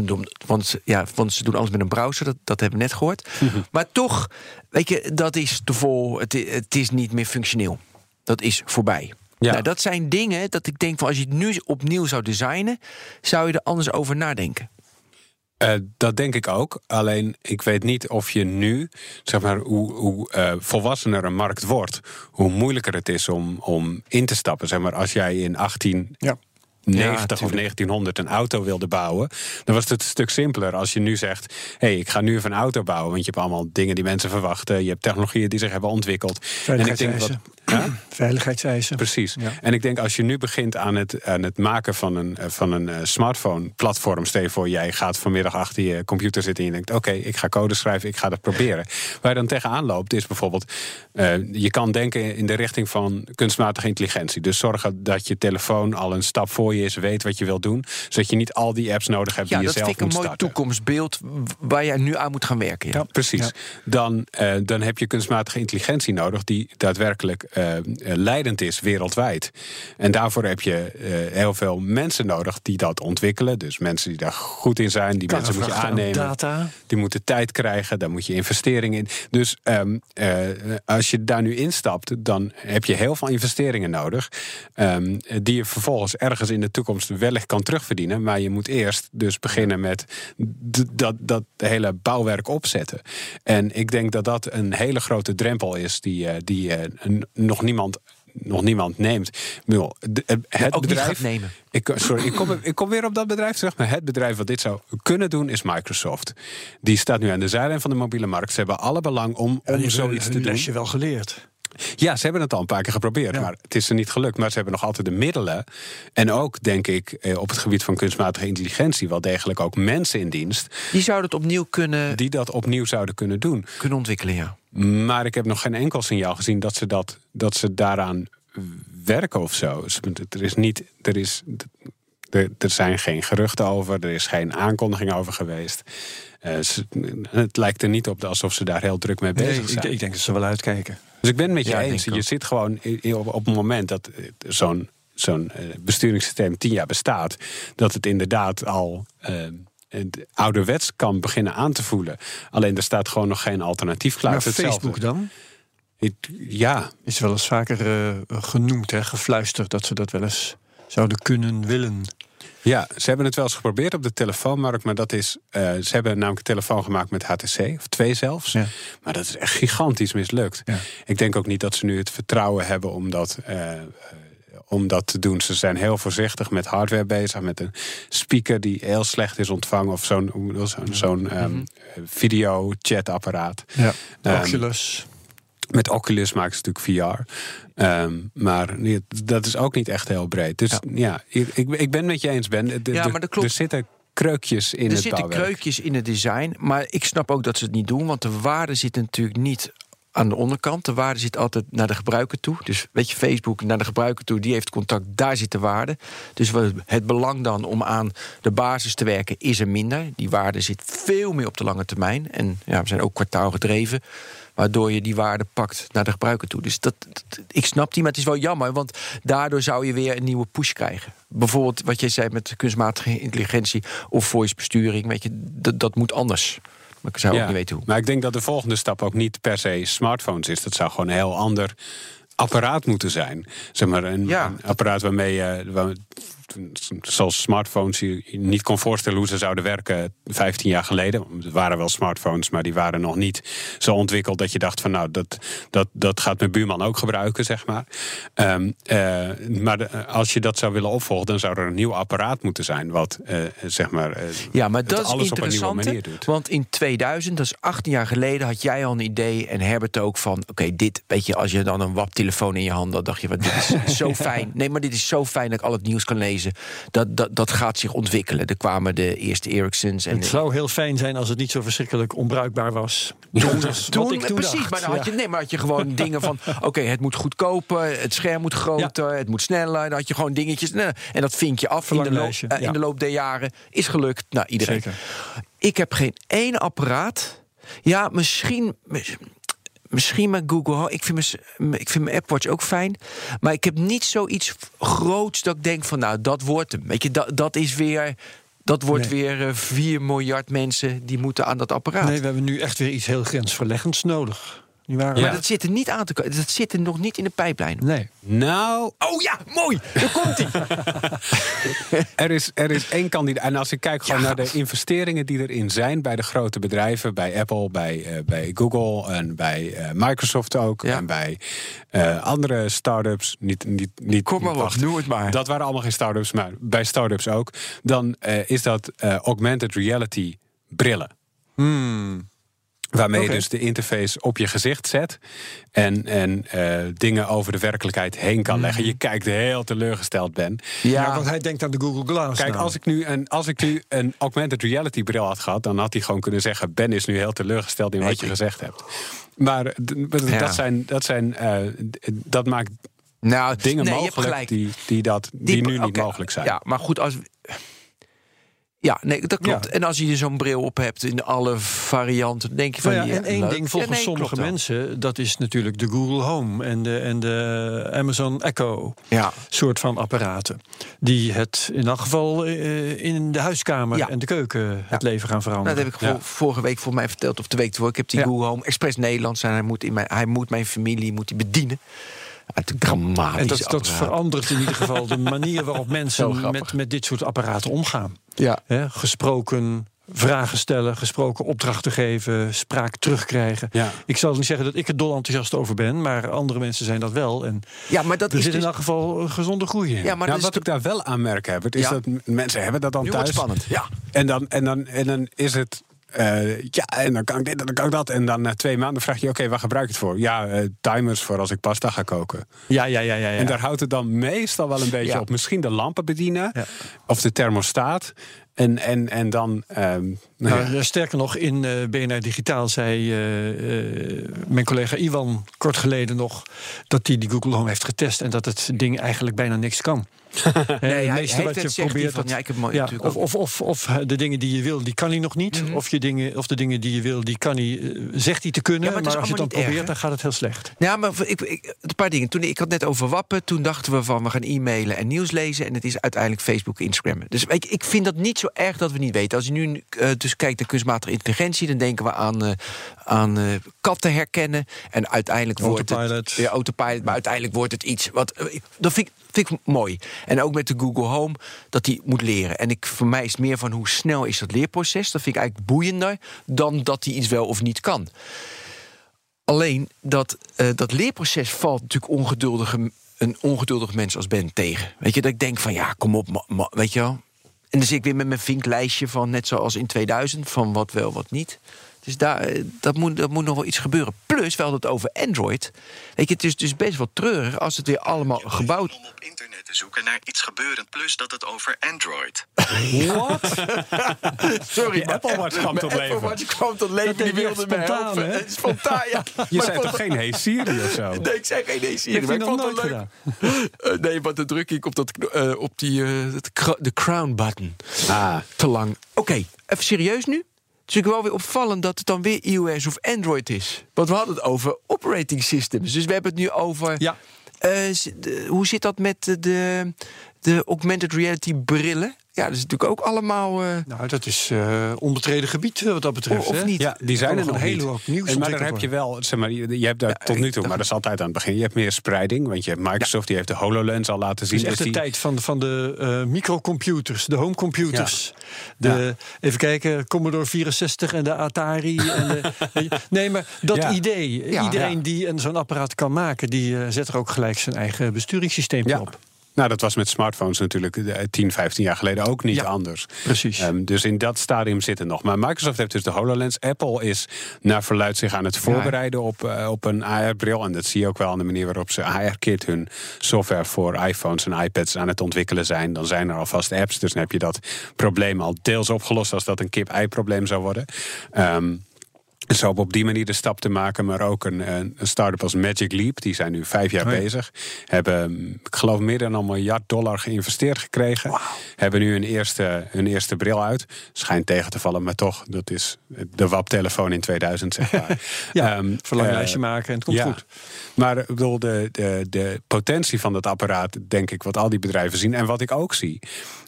want, ja, want ze doen alles met een browser, dat, dat hebben we net gehoord. Maar toch, weet je, dat is te vol, het, het is niet meer functioneel. Dat is voorbij. Ja. Nou, dat zijn dingen dat ik denk van als je het nu opnieuw zou designen, zou je er anders over nadenken. Uh, dat denk ik ook. Alleen ik weet niet of je nu, zeg maar, hoe, hoe uh, volwassener een markt wordt, hoe moeilijker het is om, om in te stappen. Zeg maar, als jij in 18. Ja. 90 of 1900 een auto wilde bouwen, dan was het een stuk simpeler als je nu zegt: hé, hey, ik ga nu even een auto bouwen. Want je hebt allemaal dingen die mensen verwachten. Je hebt technologieën die zich hebben ontwikkeld. En ik denk wat. Veiligheidseisen. Precies. Ja. En ik denk als je nu begint aan het, aan het maken van een, eh, van een eh, smartphone-platform. Stel je voor, jij gaat vanmiddag achter je computer zitten en je denkt: Oké, ik ga code schrijven, ik ga dat proberen. Waar je dan tegenaan loopt, is bijvoorbeeld: eh, je kan denken in de richting van kunstmatige intelligentie. Dus zorgen dat je telefoon al een stap voor je is, weet wat je wilt doen. Zodat je niet al die apps nodig hebt Ja, die je dat zelf vind ik een moet mooi starten. toekomstbeeld waar jij nu aan moet gaan werken. Ja. Ja. Precies. Ja. Dan, eh, dan heb je kunstmatige intelligentie nodig die daadwerkelijk leidend is wereldwijd. En daarvoor heb je eh, heel veel mensen nodig die dat ontwikkelen. Dus mensen die daar goed in zijn, die mensen moet je aannemen. Data. Die moeten tijd krijgen, daar moet je investeringen in. Dus ehm, eh, als je daar nu instapt, dan heb je heel veel investeringen nodig. ehm, die je vervolgens ergens in de toekomst wellicht kan terugverdienen. Maar je moet eerst dus beginnen met dat, dat hele bouwwerk opzetten. En ik denk dat dat een hele grote drempel is die, eh, die eh, n- nog niemand. Nog niemand neemt. Bedoel, Het Ook bedrijf. nemen. Ik, sorry, ik kom, ik kom weer op dat bedrijf terug. Maar het bedrijf wat dit zou kunnen doen is Microsoft. Die staat nu aan de zijlijn van de mobiele markt. Ze hebben alle belang om, om zoiets te doen. lesje wel geleerd. Ja, ze hebben het al een paar keer geprobeerd, Ja. maar het is er niet gelukt. Maar ze hebben nog altijd de middelen. En ook, denk ik, eh, op het gebied van kunstmatige intelligentie... wel degelijk ook mensen in dienst... Die zouden het opnieuw kunnen, die dat opnieuw zouden kunnen doen. kunnen ontwikkelen, ja. Maar ik heb nog geen enkel signaal gezien dat ze, dat, dat ze daaraan werken of zo. Er is niet. Er, is, er, er zijn geen geruchten over, er is geen aankondiging over geweest. Eh, ze- het lijkt er niet op alsof ze daar heel druk mee bezig Nee, ik, zijn. ik denk dat ze wel uitkijken. Dus ik ben het met je Ja, eens. Je zit gewoon op, op het moment dat eh, zo'n zo'n eh, besturingssysteem tien jaar bestaat, dat het inderdaad al het ouderwets kan beginnen aan te voelen. Alleen er staat gewoon nog geen alternatief klaar. Maar. Facebook dan? Ja, Is wel eens vaker eh, genoemd, hè, gefluisterd, dat ze dat wel eens zouden kunnen willen. Ja, ze hebben het wel eens geprobeerd op de telefoonmarkt, maar dat is. eh, ze hebben namelijk een telefoon gemaakt met HTC, of twee zelfs. Ja. Maar dat is echt gigantisch mislukt. Ja. Ik denk ook niet dat ze nu het vertrouwen hebben om dat, eh, om dat te doen. Ze zijn heel voorzichtig met hardware bezig, met een speaker die heel slecht is ontvangen, of zo'n zo'n zo'n ehm, video-chatapparaat. Ja. Ehm, Oculus. Met Oculus maken ze natuurlijk VR. Ehm, maar nee, dat is ook niet echt heel breed. Dus ja, ik, ik, ik ben het met je eens, Ben. De- Ja, maar dat klopt. Er zitten kreukjes in er het zitten bouwwerk. kreukjes in het design, maar ik snap ook dat ze het niet doen, want de waarde zit natuurlijk niet aan de onderkant. De waarde zit altijd naar de gebruiker toe. Dus weet je, Facebook naar de gebruiker toe, die heeft contact, daar zit de waarde. Dus het belang dan om aan de basis te werken is er minder. Die waarde zit veel meer op de lange termijn. En ja, we zijn ook kwartaal gedreven. Waardoor je die waarde pakt naar de gebruiker toe. Dus dat, dat- ik snap die, maar het is wel jammer. Want daardoor zou je weer een nieuwe push krijgen. Bijvoorbeeld wat jij zei met kunstmatige intelligentie of voice besturing. Weet je, dat, dat moet anders. Maar ik zou ook niet weten hoe. Maar ik denk dat de volgende stap ook niet per se smartphones is. Dat zou gewoon een heel ander apparaat moeten zijn. Zeg maar een, Ja. een apparaat waarmee je. waar- zoals smartphones je niet kon voorstellen hoe ze zouden werken 15 jaar geleden. Er waren wel smartphones, maar die waren nog niet zo ontwikkeld dat je dacht van nou, dat, dat, dat gaat mijn buurman ook gebruiken, zeg maar. Ehm, eh, maar de- als je dat zou willen opvolgen, dan zou er een nieuw apparaat moeten zijn, wat eh, zeg maar. eh, Ja, maar dat is alles op een nieuwe manier doet. Want in 2000, dat is 18 jaar geleden, had jij al een idee en Herbert ook van: oké, dit, weet je, als je dan een WAP-telefoon in je hand had, dacht je: wat, dit is zo fijn. Nee, maar dit is zo fijn dat ik al het nieuws kan lezen. Dat, dat, dat gaat zich ontwikkelen. Er kwamen de eerste Ericssons. En Het zou heel fijn zijn als het niet zo verschrikkelijk onbruikbaar was. Toen, ik toen precies, dacht. maar dan had je, nee, maar had je gewoon dingen van: oké, het moet goedkoper, het scherm moet groter, het moet sneller. Dan had je gewoon dingetjes. nee, En dat vink je af in de, loop, eh, in de loop der jaren. Is gelukt. Nou, iedereen. Zeker. Ik heb geen één apparaat. Ja, misschien. Misschien met Google Home. Ik vind, mijn, ik vind mijn Apple Watch ook fijn. Maar ik heb niet zoiets groots dat ik denk van... nou, dat wordt hem. Weet je, dat, dat is weer... Dat wordt Nee. weer eh, 4 miljard mensen die moeten aan dat apparaat. Nee, we hebben nu echt weer iets heel grensverleggends nodig. Niet waar? maar dat zit er niet aan te komen. Dat zit er nog niet in de pijplijn. Nee. Nou, Oh ja, mooi. Daar komt hij. Er is, er is één kandidaat. En als ik kijk gewoon naar de investeringen die erin zijn bij de grote bedrijven, bij Apple, bij, eh, bij Google en bij eh, Microsoft ook. Ja. En bij eh, andere start-ups. Niet, niet, niet, Kom maar wacht. noem het maar. Dat waren allemaal geen start-ups, maar bij start-ups ook. Dan eh, is dat eh, augmented reality brillen. Waarmee je dus de interface op je gezicht zet. En, en eh, dingen over de werkelijkheid heen kan leggen. Je kijkt heel teleurgesteld ben. Ja, want hij denkt aan de Google Glass. Kijk, nou. als ik, nu een, als ik nu een augmented reality bril had gehad, dan had hij gewoon kunnen zeggen: Ben is nu heel teleurgesteld in wat je gezegd hebt. Maar Ja. dat, zijn, dat, zijn, eh, dat maakt Nou, dingen nee, mogelijk gelijk. die, die, dat, die, nu niet mogelijk zijn. Ja, maar goed, als. Ja, nee, dat klopt. Ja. En als je zo'n bril op hebt in alle varianten, denk je van Nou ja, ja, en één leuk. ding volgens Ja, nee, sommige wel. mensen, dat is natuurlijk de Google Home en de, en de Amazon Echo. Ja, soort van apparaten. Die het in elk geval eh, in de huiskamer Ja. en de keuken het leven gaan nou, veranderen. dat heb ik vor- vorige week voor mij verteld, of de week ervoor. Ik heb die Ja. Google Home Express Nederlands en hij moet, in mijn, hij moet mijn familie moet hij bedienen. Uit dramatisch en dat, dat verandert in ieder geval de manier waarop mensen met, met dit soort apparaten omgaan. Ja. Hè, gesproken vragen stellen, gesproken opdrachten geven, spraak terugkrijgen. Ja. Ik zal niet zeggen dat ik er dol enthousiast over ben, maar andere mensen zijn dat wel. En ja, maar dat er is zit dus... in elk geval een gezonde groei in. Ja, maar is wat ik daar wel aan merk heb, het is Ja. dat mensen hebben dat dan nu wordt thuis. het spannend. Ja. En dan, en, dan, en dan is het. Eh, ja, en dan kan ik dit en dan kan ik dat. En dan na twee maanden vraag je: oké, waar gebruik je het voor? Ja, eh, timers voor als ik pasta ga koken. ja, ja, ja. ja, ja. En daar houdt het dan meestal wel een beetje Ja. op. Misschien de lampen bedienen Ja. of de thermostaat. En, en, en dan. ehm, nou ja. Nou, sterker nog, in eh BNR Digitaal zei eh, eh, mijn collega Iwan kort geleden nog dat hij die Google Home heeft getest en dat het ding eigenlijk bijna niks kan. Nee, het hij meeste heeft wat het, je probeert. dat- ja, ik heb ja, of, of, of, of de dingen die je wil, die kan hij nog niet. Mhm. of, je dingen, of de dingen die je wil, die kan hij, zegt hij te kunnen. Ja, maar als je het dan erg, probeert, dan gaat het heel slecht. Ja, maar ik, ik, een paar dingen. Toen, ik had net over wappen. Toen dachten we van we gaan e-mailen en nieuws lezen. En het is uiteindelijk Facebook en Instagram. Dus je, ik vind dat niet zo erg dat we niet weten. Als je nu eh, dus kijkt naar kunstmatige intelligentie, dan denken we aan, eh, aan eh, katten herkennen. En uiteindelijk wordt Autopilot. het. Ja, autopilot. Maar uiteindelijk wordt het iets. Wat, dat vind ik, vind ik mooi. En ook met de Google Home, dat die moet leren. En ik, voor mij is het meer van hoe snel is dat leerproces. Dat vind ik eigenlijk boeiender dan dat hij iets wel of niet kan. Alleen dat, dat leerproces valt natuurlijk ongeduldige, een ongeduldig mens als Ben tegen. Weet je, dat ik denk van ja, kom op, weet je wel. En dan zit ik weer met mijn vinklijstje van net zoals in 2000, van wat wel, wat niet. Dus daar, eh, dat, moet, dat moet nog wel iets gebeuren. Plus, we hadden het over Android. Weet je, het is dus best wel treurig als het weer allemaal gebouwd... te zoeken naar iets gebeurend plus dat het over Android. Sorry, Die Apple Watch kwam tot leven. Apple Watch kwam tot leven, die je wilde spontaan, helpen. hè? Spontaan, ja. Je Maar zei ik toch geen hey Siri of zo? Nee, ik zei geen nee, Siri. Maar ik vond het nooit leuk. gedaan? Eh, nee, maar dan druk ik op, dat, eh, op die, eh, de crown button. Ah. Te lang. Oké, even serieus nu. Het is natuurlijk wel weer opvallend dat het dan weer iOS of Android is. Want we hadden het over operating systems. Dus we hebben het nu over... Ja. Eh, hoe zit dat met de, de augmented reality brillen? Ja, dat is natuurlijk ook allemaal... eh, Nou, dat is eh onbetreden gebied eh, wat dat betreft. Of hè? niet? Ja, die zijn er nog een hele hoop nieuws En maar daar heb je wel, zeg maar, je, je hebt daar tot nu toe, maar dat is altijd aan het begin. Je hebt meer spreiding, want je hebt Microsoft, die heeft de HoloLens al laten zien. Het is echt dus de die- tijd van, van de eh, microcomputers, de homecomputers. De, Even kijken, Commodore 64 en de Atari. en de, nee, maar dat Ja. idee. Ja. iedereen Ja. die een zo'n apparaat kan maken... die zet er ook gelijk zijn eigen besturingssysteem Ja. op. Nou, dat was met smartphones natuurlijk eh, 10, 15 jaar geleden ook niet Ja. anders. Precies. Ehm, dus in dat stadium zit het nog. Maar Microsoft heeft dus de HoloLens. Apple is naar verluid zich aan het voorbereiden op, eh, op een AR-bril. En dat zie je ook wel aan de manier waarop ze AR-kit hun software voor iPhones en iPads aan het ontwikkelen zijn. Dan zijn er alvast apps. Dus dan heb je dat probleem al deels opgelost als dat een kip-ei-probleem zou worden. Ehm dus hopen op die manier de stap te maken. Maar ook een, een start-up als Magic Leap. Die zijn nu vijf jaar Oh ja. bezig. Hebben, mm, ik geloof, meer dan een miljard dollar geïnvesteerd gekregen. Hebben nu hun eerste, hun eerste bril uit. Schijnt tegen te vallen, maar toch. Dat is de WAP-telefoon in 2000, zeg maar. Ja, Ehm, verlanglijstje eh, maken en het komt ja. goed. Maar ik bedoel, de, de, de potentie van dat apparaat, denk ik, wat al die bedrijven zien. En wat ik ook zie,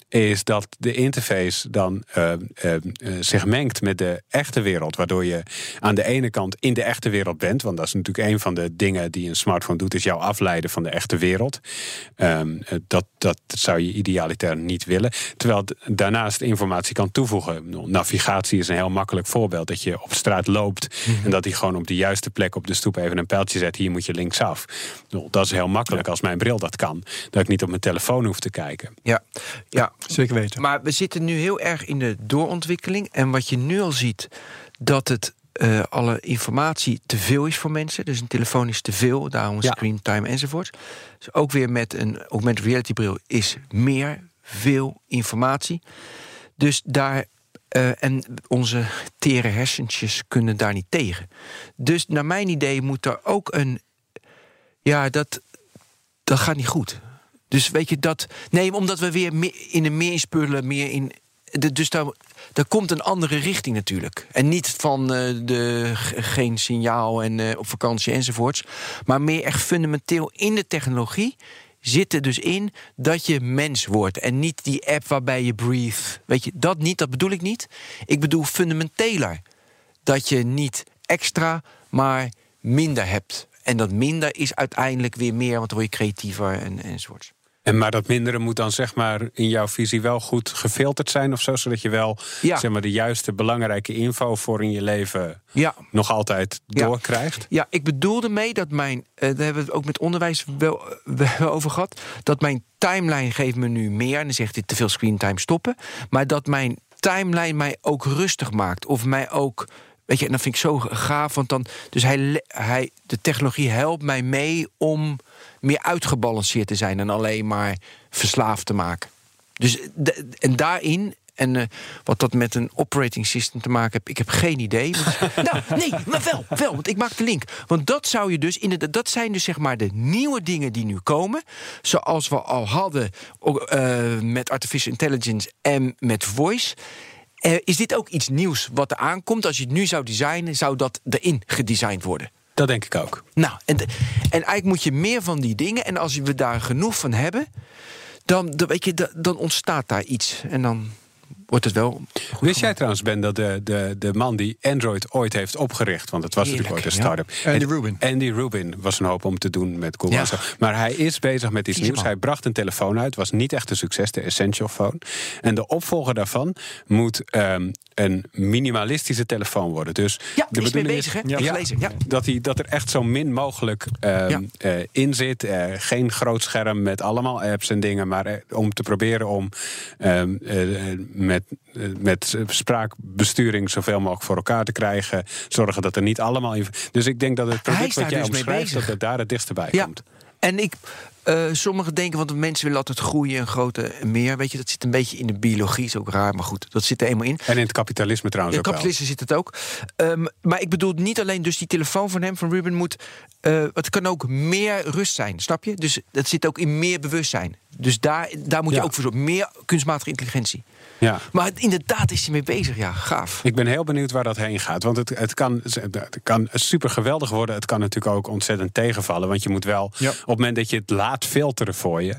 is dat de interface dan eh, eh, eh, zich mengt met de echte wereld. Waardoor je aan de ene kant in de echte wereld bent. Want dat is natuurlijk een van de dingen die een smartphone doet, is jou afleiden van de echte wereld. Ehm, eh, dat, dat zou je idealiter niet willen. Terwijl daarnaast informatie kan toevoegen. Navigatie is een heel makkelijk voorbeeld. Dat je op straat loopt en dat hij gewoon op de juiste plek op de stoep even een pijltje zet. Hier moet je linksaf. Dat is heel makkelijk als mijn bril dat kan. Dat ik niet op mijn telefoon hoef te kijken. ja, ja, Zeker weten. Maar we zitten nu heel erg in de doorontwikkeling. En wat je nu al ziet, dat het eh, alle informatie te veel is voor mensen. Dus een telefoon is te veel, daarom Ja. screen time enzovoort. Dus ook weer met een augmented reality bril is meer, veel informatie. Dus daar. eh, en onze tere hersentjes kunnen daar niet tegen. Dus naar mijn idee moet er ook een. Ja, dat, dat gaat niet goed. Dus weet je dat. Nee, omdat we weer meer in een meer inspullen, meer in. de- Dus daar, daar komt een andere richting natuurlijk. En niet van eh, de, geen signaal en eh, op vakantie enzovoorts. Maar meer echt fundamenteel in de technologie zit er dus in dat je mens wordt. En niet die app waarbij je breathe. Weet je, dat niet, dat bedoel ik niet. Ik bedoel fundamenteler. Dat je niet extra, maar minder hebt. En dat minder is uiteindelijk weer meer, want dan word je creatiever en, enzovoorts. En maar dat mindere moet dan zeg maar in jouw visie wel goed gefilterd zijn of zo, zodat je wel Ja. zeg maar de juiste belangrijke info voor in je leven Ja, nog altijd Ja. doorkrijgt. Ja, ik bedoelde mee dat mijn, eh, daar hebben we het ook met onderwijs wel, wel over gehad, dat mijn timeline geeft me nu meer, en dan zegt hij te veel screentime stoppen, maar dat mijn timeline mij ook rustig maakt, of mij ook, weet je, en dat vind ik zo gaaf, want dan, dus hij, hij, de technologie helpt mij mee om meer uitgebalanceerd te zijn en alleen maar verslaafd te maken. Dus de- en daarin. En eh, wat dat met een operating system te maken heeft, ik heb geen idee. Nou, nee, maar wel, wel, want ik maak de link. Want dat zou je dus inderdaad, dat zijn dus zeg maar de nieuwe dingen die nu komen. Zoals we al hadden eh, met artificial intelligence en met voice. Eh, is dit ook iets nieuws wat er aankomt? Als je het nu zou designen, zou dat erin gedesigned worden? Dat denk ik ook. Nou, en, en eigenlijk moet je meer van die dingen. En als we daar genoeg van hebben, dan, dan, weet je, da- dan ontstaat daar iets. En dan wordt het wel. goed Wist jij trouwens, Ben, dat de, de, de man die Android ooit heeft opgericht... want het was Heerlijk, natuurlijk ooit een ja. start-up. Andy Rubin. Andy Rubin was een hoop om te doen met Google. Ja. en zo. Maar hij is bezig met iets nieuws. man. Hij bracht een telefoon uit. was niet echt een succes, de Essential Phone. En de opvolger daarvan moet ehm, een minimalistische telefoon worden. Dus Ja, de is mee bedoeling bezig, hè? Ja. Ja. dat, hij, dat er echt zo min mogelijk ehm, eh, in zit. Eh, geen groot scherm met allemaal apps en dingen. Maar eh, om te proberen om ehm, eh, eh, met, eh, met spraakbesturing zoveel mogelijk voor elkaar te krijgen. Zorgen dat er niet allemaal. Dus ik denk dat het product wat jij dus omschrijft, dat het daar het dichtst bij Ja. komt. En ik, eh, sommigen denken, want de mensen willen altijd groeien en groter en meer. Weet je, dat zit een beetje in de biologie, is ook raar, maar goed, dat zit er eenmaal in. En in het kapitalisme trouwens In ook wel. kapitalisme zit het ook. Ehm, maar ik bedoel niet alleen dus die telefoon van hem, van Ruben, moet. eh, het kan ook meer rust zijn, snap je? Dus dat zit ook in meer bewustzijn. Dus daar, daar moet je Ja. ook voor zorgen. Meer kunstmatige intelligentie. Ja. Maar inderdaad is hij mee bezig, ja, gaaf. Ik ben heel benieuwd waar dat heen gaat. Want het, het, kan, het kan super geweldig worden. Het kan natuurlijk ook ontzettend tegenvallen. Want je moet wel, Ja. op het moment dat je het laat filteren voor je,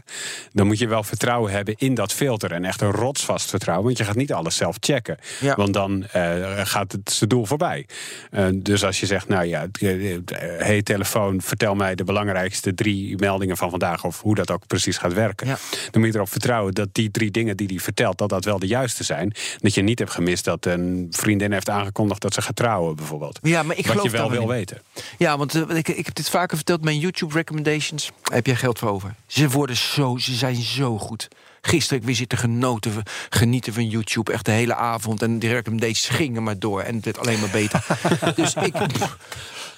dan moet je wel vertrouwen hebben in dat filter. En echt een rotsvast vertrouwen. Want je gaat niet alles zelf checken. Ja. Want dan eh, gaat het zijn doel voorbij. Eh, dus als je zegt, nou ja, eh, hey telefoon, vertel mij de belangrijkste drie meldingen van vandaag. Of hoe dat ook precies gaat werken. Ja. Dan moet je erop vertrouwen dat die drie dingen die hij vertelt, dat dat wel de juiste zijn. Dat je niet hebt gemist dat een vriendin heeft aangekondigd dat ze gaat trouwen, bijvoorbeeld. Ja, maar ik Wat geloof je wel wil weten. Ja, want eh, ik, ik heb dit vaker verteld. Mijn YouTube recommendations. Heb jij geld voor over? Ze worden zo, ze zijn zo goed. Gisteren ik weer zitten genoten, genieten van YouTube. Echt de hele avond. En die recommendations gingen maar door. En het werd alleen maar beter. dus ik. pff,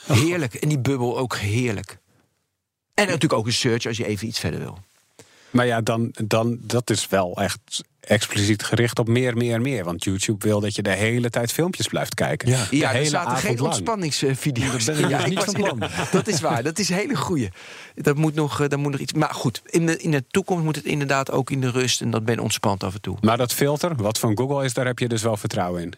heerlijk. En die bubbel ook heerlijk. En natuurlijk ook een search als je even iets verder wil. Maar ja, dan, dan, dat is wel echt expliciet gericht op meer, meer, meer. Want YouTube wil dat je de hele tijd filmpjes blijft kijken. Ja. De Ja, er hele zaten avond geen lang. ontspanningsvideo's. Dat ben ik Ja, dus plan. Dat is waar, dat is een hele goeie. Dat moet nog, eh, dat moet nog iets. Maar goed, in de, in de toekomst moet het inderdaad ook in de rust. En dat ben ontspannen af en toe. Maar dat filter, wat van Google is, daar heb je dus wel vertrouwen in.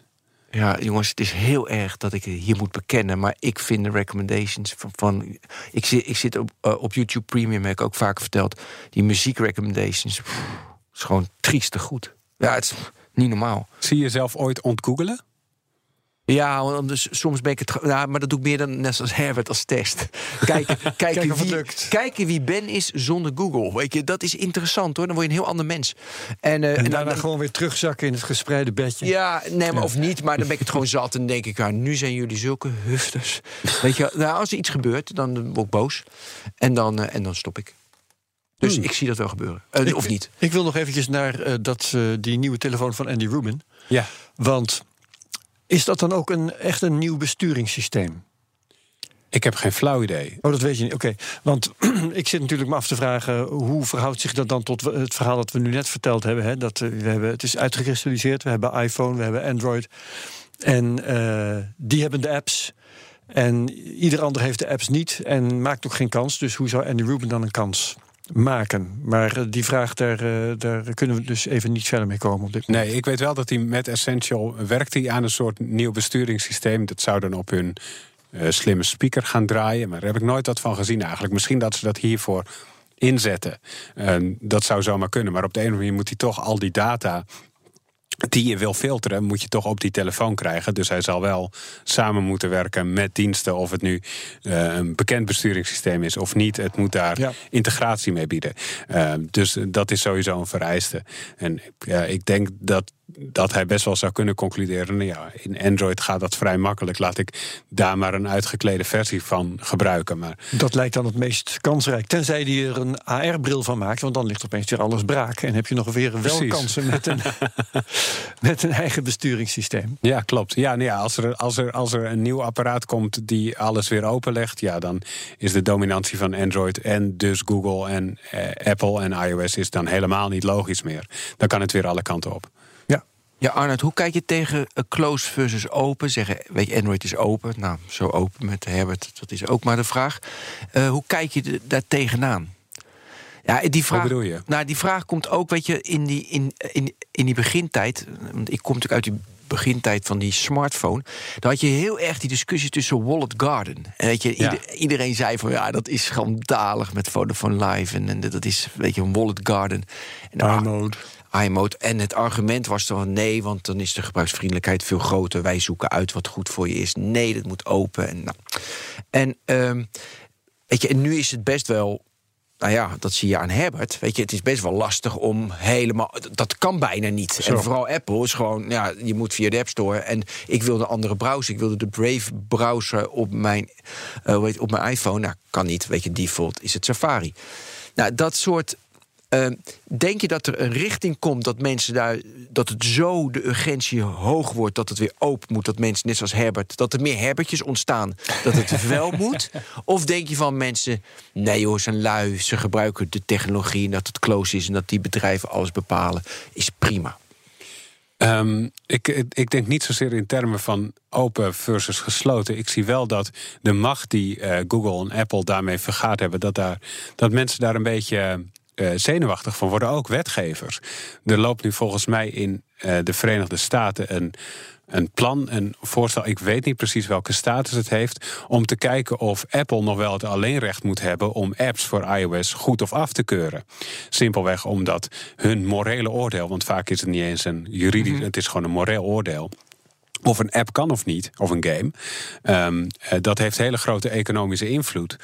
Ja, jongens, het is heel erg dat ik het hier moet bekennen. Maar ik vind de recommendations van. van ik, zit, ik zit op, eh, op YouTube Premium, heb ik ook vaak verteld. Die muziek recommendations. pff, is gewoon triestig goed. Ja, het is niet normaal. Zie je jezelf ooit ontgoogelen? Ja, dus, soms ben ik het. Ja, maar dat doe ik meer dan net zoals Herbert als test. Kijken, kijken, wie, kijken wie Ben is zonder Google. Weet je, dat is interessant hoor. Dan word je een heel ander mens. En, eh, En dan- daarna gewoon weer terugzakken in het gespreide bedje. Ja, nee, maar of niet. Maar dan ben ik het gewoon zat. En denk ik, ja, nu zijn jullie zulke hufters. Weet je, nou, als er iets gebeurt, dan word ik boos. En dan, eh, en dan stop ik. Dus Hmm. ik zie dat wel gebeuren. Eh, Ik- of niet. Ik wil nog eventjes naar eh, dat, eh, die nieuwe telefoon van Andy Rubin. Ja. Want Is dat dan ook een, echt een nieuw besturingssysteem? Ik heb geen flauw idee. Oh, dat weet je niet. Oké. Want ik zit natuurlijk me af te vragen... hoe verhoudt zich dat dan tot het verhaal dat we nu net verteld hebben? Hè? Dat, we hebben het is uitgekristalliseerd. We hebben iPhone, we hebben Android. En die hebben de apps. En ieder ander heeft de apps niet en maakt ook geen kans. Dus hoe zou Andy Rubin dan een kans maken? Maar eh, die vraag, daar, eh, daar kunnen we dus even niet verder mee komen op dit moment. Nee, ik weet wel dat hij met Essential werkt hij aan een soort nieuw besturingssysteem. Dat zou dan op hun eh, slimme speaker gaan draaien. Maar daar heb ik nooit wat van gezien eigenlijk. Misschien dat ze dat hiervoor inzetten. Dat zou zomaar kunnen. Maar op de een of andere manier moet hij toch al die data die je wil filteren, moet je toch op die telefoon krijgen. Dus hij zal wel samen moeten werken met diensten. Of het nu uh, een bekend besturingssysteem is of niet. Het moet daar Ja. integratie mee bieden. Uh, dus dat is sowieso een vereiste. En ja, ik denk dat, dat hij best wel zou kunnen concluderen. Nou ja, in Android gaat dat vrij makkelijk. Laat ik daar maar een uitgeklede versie van gebruiken. Maar Dat lijkt dan het meest kansrijk. Tenzij die er een AR-bril van maakt, want dan ligt opeens weer alles braak. En heb je nog weer wel Precies. kansen met een, met een eigen besturingssysteem. Ja, klopt. Ja, nou ja, als, er, als, er, als er een nieuw apparaat komt die alles weer openlegt, ja, dan is de dominantie van Android en dus Google en eh, Apple en iOS is dan helemaal niet logisch meer. Dan kan het weer alle kanten op. Ja. Arnold, hoe kijk je tegen close versus open? Zeggen, weet je, Android is open. Nou, zo open met Herbert, dat is ook maar de vraag. Eh, hoe kijk je daar tegenaan? Ja, die vraag, bedoel je? Nou, die vraag komt ook, weet je, in die, in, in, in die begintijd. Want ik kom natuurlijk uit die begintijd van die smartphone. Dan had je heel erg die discussie tussen Wallet Garden. En weet je, Ja. ieder- iedereen zei van ja, dat is schandalig met Vodafone Live. En, en dat is, weet je, een Wallet Garden. En ah, iMode. iMode. En het argument was dan nee, want dan is de gebruiksvriendelijkheid veel groter. Wij zoeken uit wat goed voor je is. Nee, dat moet open. En, nou. en, ehm, weet je, en nu is het best wel. Nou ja, dat zie je aan Herbert. Weet je, het is best wel lastig om helemaal. Dat kan bijna niet. Zo. En vooral Apple is gewoon. Ja, je moet via de App Store. En ik wilde een andere browser. Ik wilde de Brave browser op mijn, eh, hoe heet, op mijn iPhone. Nou, kan niet. Weet je, default is het Safari. Nou, dat soort uh, denk je dat er een richting komt dat mensen daar. dat het zo de urgentie hoog wordt dat het weer open moet? Dat mensen, net zoals Herbert, dat er meer Herbertjes ontstaan. Dat het wel moet? Of denk je van mensen. nee hoor, zijn lui, ze gebruiken de technologie. en dat het close is en dat die bedrijven alles bepalen. Is prima. Um, ik, ik denk niet zozeer in termen van open versus gesloten. Ik zie wel dat de macht die uh, Google en Apple daarmee vergaard hebben, dat, daar, dat mensen daar een beetje zenuwachtig van worden, ook wetgevers. Er loopt nu volgens mij in uh, de Verenigde Staten een een plan, een voorstel, ik weet niet precies welke status het heeft, om te kijken of Apple nog wel het alleenrecht moet hebben om apps voor iOS goed of af te keuren. Simpelweg omdat hun morele oordeel, want vaak is het niet eens een juridisch, mm -hmm. het is gewoon een moreel oordeel. Of een app kan of niet, of een game. Um, uh, dat heeft hele grote economische invloed.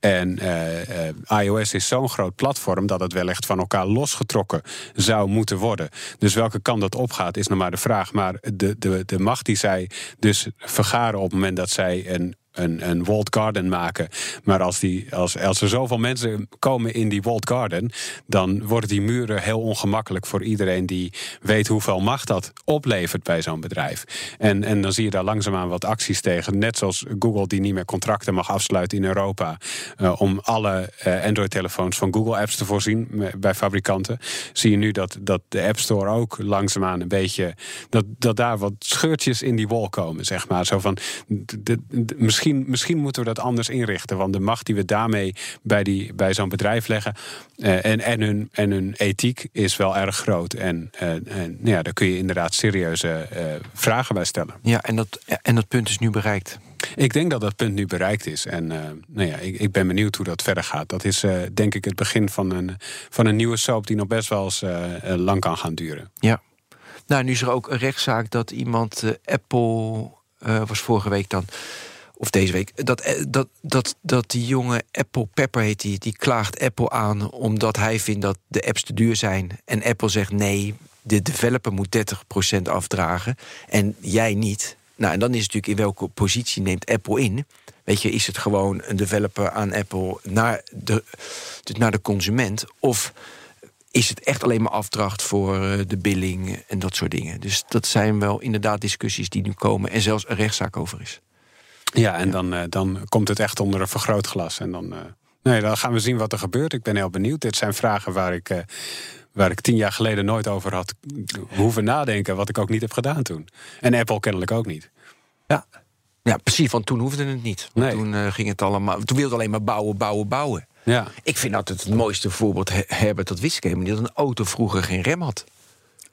En uh, uh, iOS is zo'n groot platform dat het wel echt van elkaar losgetrokken zou moeten worden. Dus welke kant dat opgaat, is nog maar de vraag. Maar de, de, de macht die zij dus vergaren op het moment dat zij een een, een walled garden maken. Maar als, die, als, als er zoveel mensen komen in die walled garden, dan worden die muren heel ongemakkelijk voor iedereen die weet hoeveel macht dat oplevert bij zo'n bedrijf. En, en dan zie je daar langzaamaan wat acties tegen. Net zoals Google die niet meer contracten mag afsluiten in Europa. Uh, om alle uh, Android-telefoons van Google Apps te voorzien bij fabrikanten. Zie je nu dat, dat de App Store ook langzaamaan een beetje. Dat, dat daar wat scheurtjes in die wall komen, zeg maar. Zo van. Misschien Misschien, misschien moeten we dat anders inrichten. Want de macht die we daarmee bij, die, bij zo'n bedrijf leggen. Uh, en, en, hun, en hun ethiek is wel erg groot. En, uh, en ja, daar kun je inderdaad serieuze uh, vragen bij stellen. Ja, en dat, en dat punt is nu bereikt. Ik denk dat dat punt nu bereikt is. En nou ja, ik, ik, ben benieuwd hoe dat verder gaat. Dat is denk ik het begin van een, van een nieuwe soap die nog best wel eens lang kan gaan duren. Ja. Nou, nu is er ook een rechtszaak dat iemand Apple was vorige week dan of deze week, dat, dat, dat, dat die jonge Apple Pepper heet die, die klaagt Apple aan omdat hij vindt dat de apps te duur zijn. En Apple zegt nee, de developer moet 30% afdragen en jij niet. Nou, en dan is het natuurlijk in welke positie neemt Apple in. Weet je, is het gewoon een developer aan Apple naar de, naar de consument? Of is het echt alleen maar afdracht voor eh, de billing en dat soort dingen. Dus dat zijn wel inderdaad discussies die nu komen en zelfs een rechtszaak over is. Ja, en Dan, eh, dan komt het echt onder een vergrootglas. En dan, eh, nee, dan gaan we zien wat er gebeurt. Ik ben heel benieuwd. Dit zijn vragen waar ik, eh, waar ik tien jaar geleden nooit over had hoeven nadenken. Wat ik ook niet heb gedaan toen. En Apple kennelijk ook niet. Ja, Ja, precies, want toen hoefde het niet. Nee. Toen ging het allemaal. Toen wilde het alleen maar bouwen, bouwen, bouwen. Ja. Ik vind altijd het mooiste voorbeeld He- Herbert, dat wist ik helemaal niet, dat een auto vroeger geen rem had.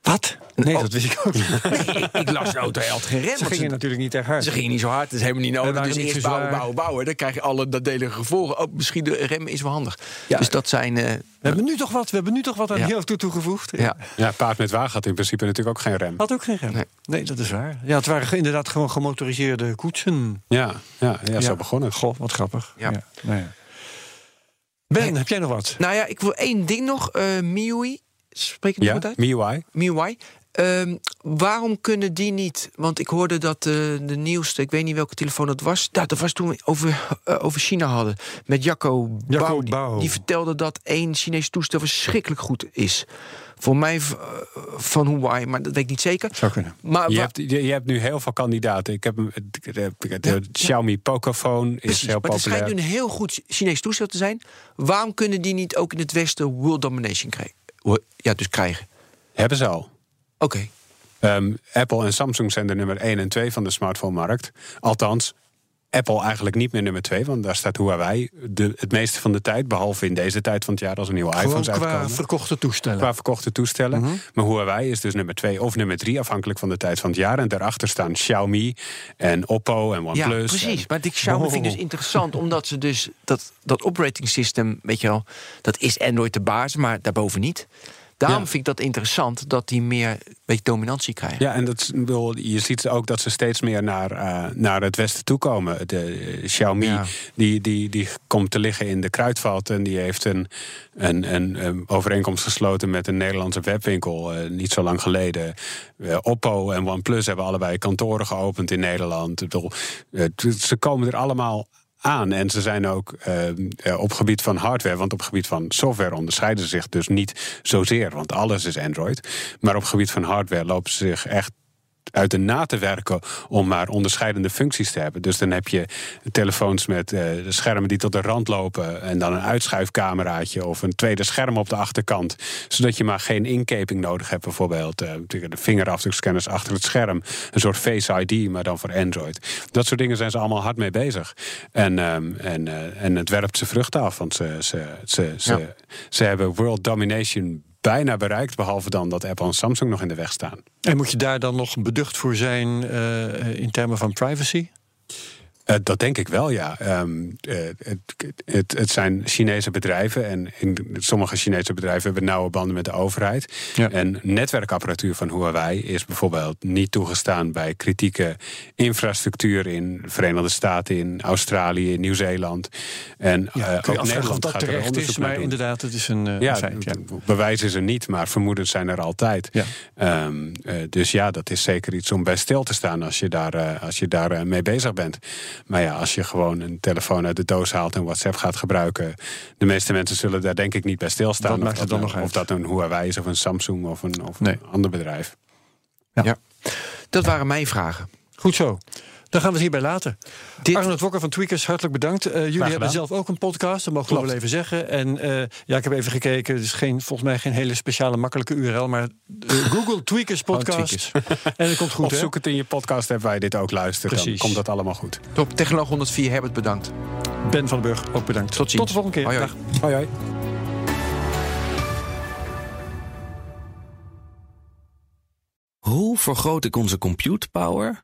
Wat? Nee, Oh. dat wist ik ook niet. Nee, ik, ik las de auto, hij had geen rem. Ze gingen natuurlijk niet erg hard. Ze gingen niet zo hard, dat is helemaal niet nodig. Dus eerst zo bouwen, bouwen, bouwen. Dan krijg je alle nadelige gevolgen. Ook misschien de rem is wel handig. Ja. Dus dat zijn... eh, We hebben nu toch wat, we hebben nu toch wat aan Ja. die auto toegevoegd. ja. ja, paard met wagen had in principe natuurlijk ook geen rem. Had ook geen rem. Nee. Nee. dat is waar. Ja, het waren inderdaad gewoon gemotoriseerde koetsen. Ja, ja, ja, zo begon het. Goh, wat grappig. Ja. nou ja. Ben, heb jij nog wat? Nou ja, ik wil één ding nog. eh MIUI, spreek ik Ja, goed uit? MIUI. MIUI. Ehm, waarom kunnen die niet? Want ik hoorde dat eh, de nieuwste, ik weet niet welke telefoon dat was. Nou, dat was toen we over, eh, over China hadden. Met Jacco, Jacco Bouw. Die, Bouw. die vertelde dat één Chinees toestel verschrikkelijk goed is. Voor mij eh, van Huawei, maar dat weet ik niet zeker. Zou kunnen. Maar Je hebt, je, je hebt nu heel veel kandidaten. Ik heb hem- de, de, de Xiaomi Pocophone is heel maar het schijnt populair. nu een heel goed Chinees toestel te zijn. Waarom kunnen die niet ook in het Westen world domination krijgen? Ja, dus krijgen. Hebben ze al. Oké. Ehm, Apple en Samsung zijn de nummer 1 en 2 van de smartphone-markt. Althans, Apple eigenlijk niet meer nummer 2, want daar staat Huawei de, het meeste van de tijd, behalve in deze tijd van het jaar als er nieuwe Gewoon iPhones qua uitkomen. verkochte toestellen. Qua verkochte toestellen. Maar Huawei is dus nummer 2 of nummer 3, afhankelijk van de tijd van het jaar. En daarachter staan Xiaomi en Oppo en Ja, OnePlus. precies. En- Maar die Xiaomi vind ik dus Oh. interessant, omdat ze dus dat, dat operating system, weet je wel, dat is Android de basis, maar daarboven niet. Daarom Ja. vind ik dat interessant dat die meer een beetje dominantie krijgen. Ja, en dat, bedoel, je ziet ook dat ze steeds meer naar, eh, naar het westen toe komen. De eh, Xiaomi, Ja. die, die, die komt te liggen in de kruidvat... en die heeft een, een, een, een overeenkomst gesloten met een Nederlandse webwinkel... eh, niet zo lang geleden. Oppo en OnePlus hebben allebei kantoren geopend in Nederland. Ik bedoel, t- ze komen er allemaal aan. En ze zijn ook eh, eh, op gebied van hardware, want op gebied van software onderscheiden ze zich dus niet zozeer, want alles is Android. Maar op gebied van hardware lopen ze zich echt uit de na te werken om maar onderscheidende functies te hebben. Dus dan heb je telefoons met eh, schermen die tot de rand lopen en dan een uitschuifcameraatje of een tweede scherm op de achterkant, zodat je maar geen inkeping nodig hebt, bijvoorbeeld eh, de vingerafdrukscanners achter het scherm, een soort Face ID, maar dan voor Android. Dat soort dingen zijn ze allemaal hard mee bezig. En, ehm, en, eh, en het werpt ze vruchten af, want ze, ze, ze, ze, Ja. ze hebben world domination bijna bereikt, behalve dan dat Apple en Samsung nog in de weg staan. En moet je daar dan nog beducht voor zijn eh, in termen van privacy? Eh, dat denk ik wel, ja. Ehm, eh, het, het, het zijn Chinese bedrijven. En in sommige Chinese bedrijven hebben nauwe banden met de overheid. Ja. En netwerkapparatuur van Huawei is bijvoorbeeld niet toegestaan bij kritieke infrastructuur in de Verenigde Staten, in Australië, in Nieuw-Zeeland. En Ja, je ook Nederland dat gaat er onderzoek is, maar inderdaad, het is een Ja, feit. Ja. bewijs is er niet, maar vermoedens zijn er altijd. Ja. Ehm, eh, dus ja, dat is zeker iets om bij stil te staan als je daar, als je daar mee bezig bent. Maar ja, als je gewoon een telefoon uit de doos haalt en WhatsApp gaat gebruiken, de meeste mensen zullen daar denk ik niet bij stilstaan. Of dan nou-? Of dat een Huawei is of een Samsung of een, of Nee. een ander bedrijf. Ja. Dat waren mijn vragen. Goed zo. Dan gaan we het hierbij laten. Dit- Arnold Wokker van Tweakers, hartelijk bedankt. Eh, jullie hebben zelf ook een podcast, dat mogen we wel even zeggen. En eh, ja, ik heb even gekeken. Het is geen, volgens mij geen hele speciale makkelijke URL, maar eh, Google Tweakers podcast. en dat komt goed, of hè? zoek het in je podcast app waar je dit ook luistert. Dan Precies. komt dat allemaal goed. Top, Technoloog 104, Herbert bedankt. Ben van den Burg, ook bedankt. Tot ziens. Tot de volgende keer. Hoi, hoi. Dag. Hoi hoi. Hoe vergroot ik onze compute power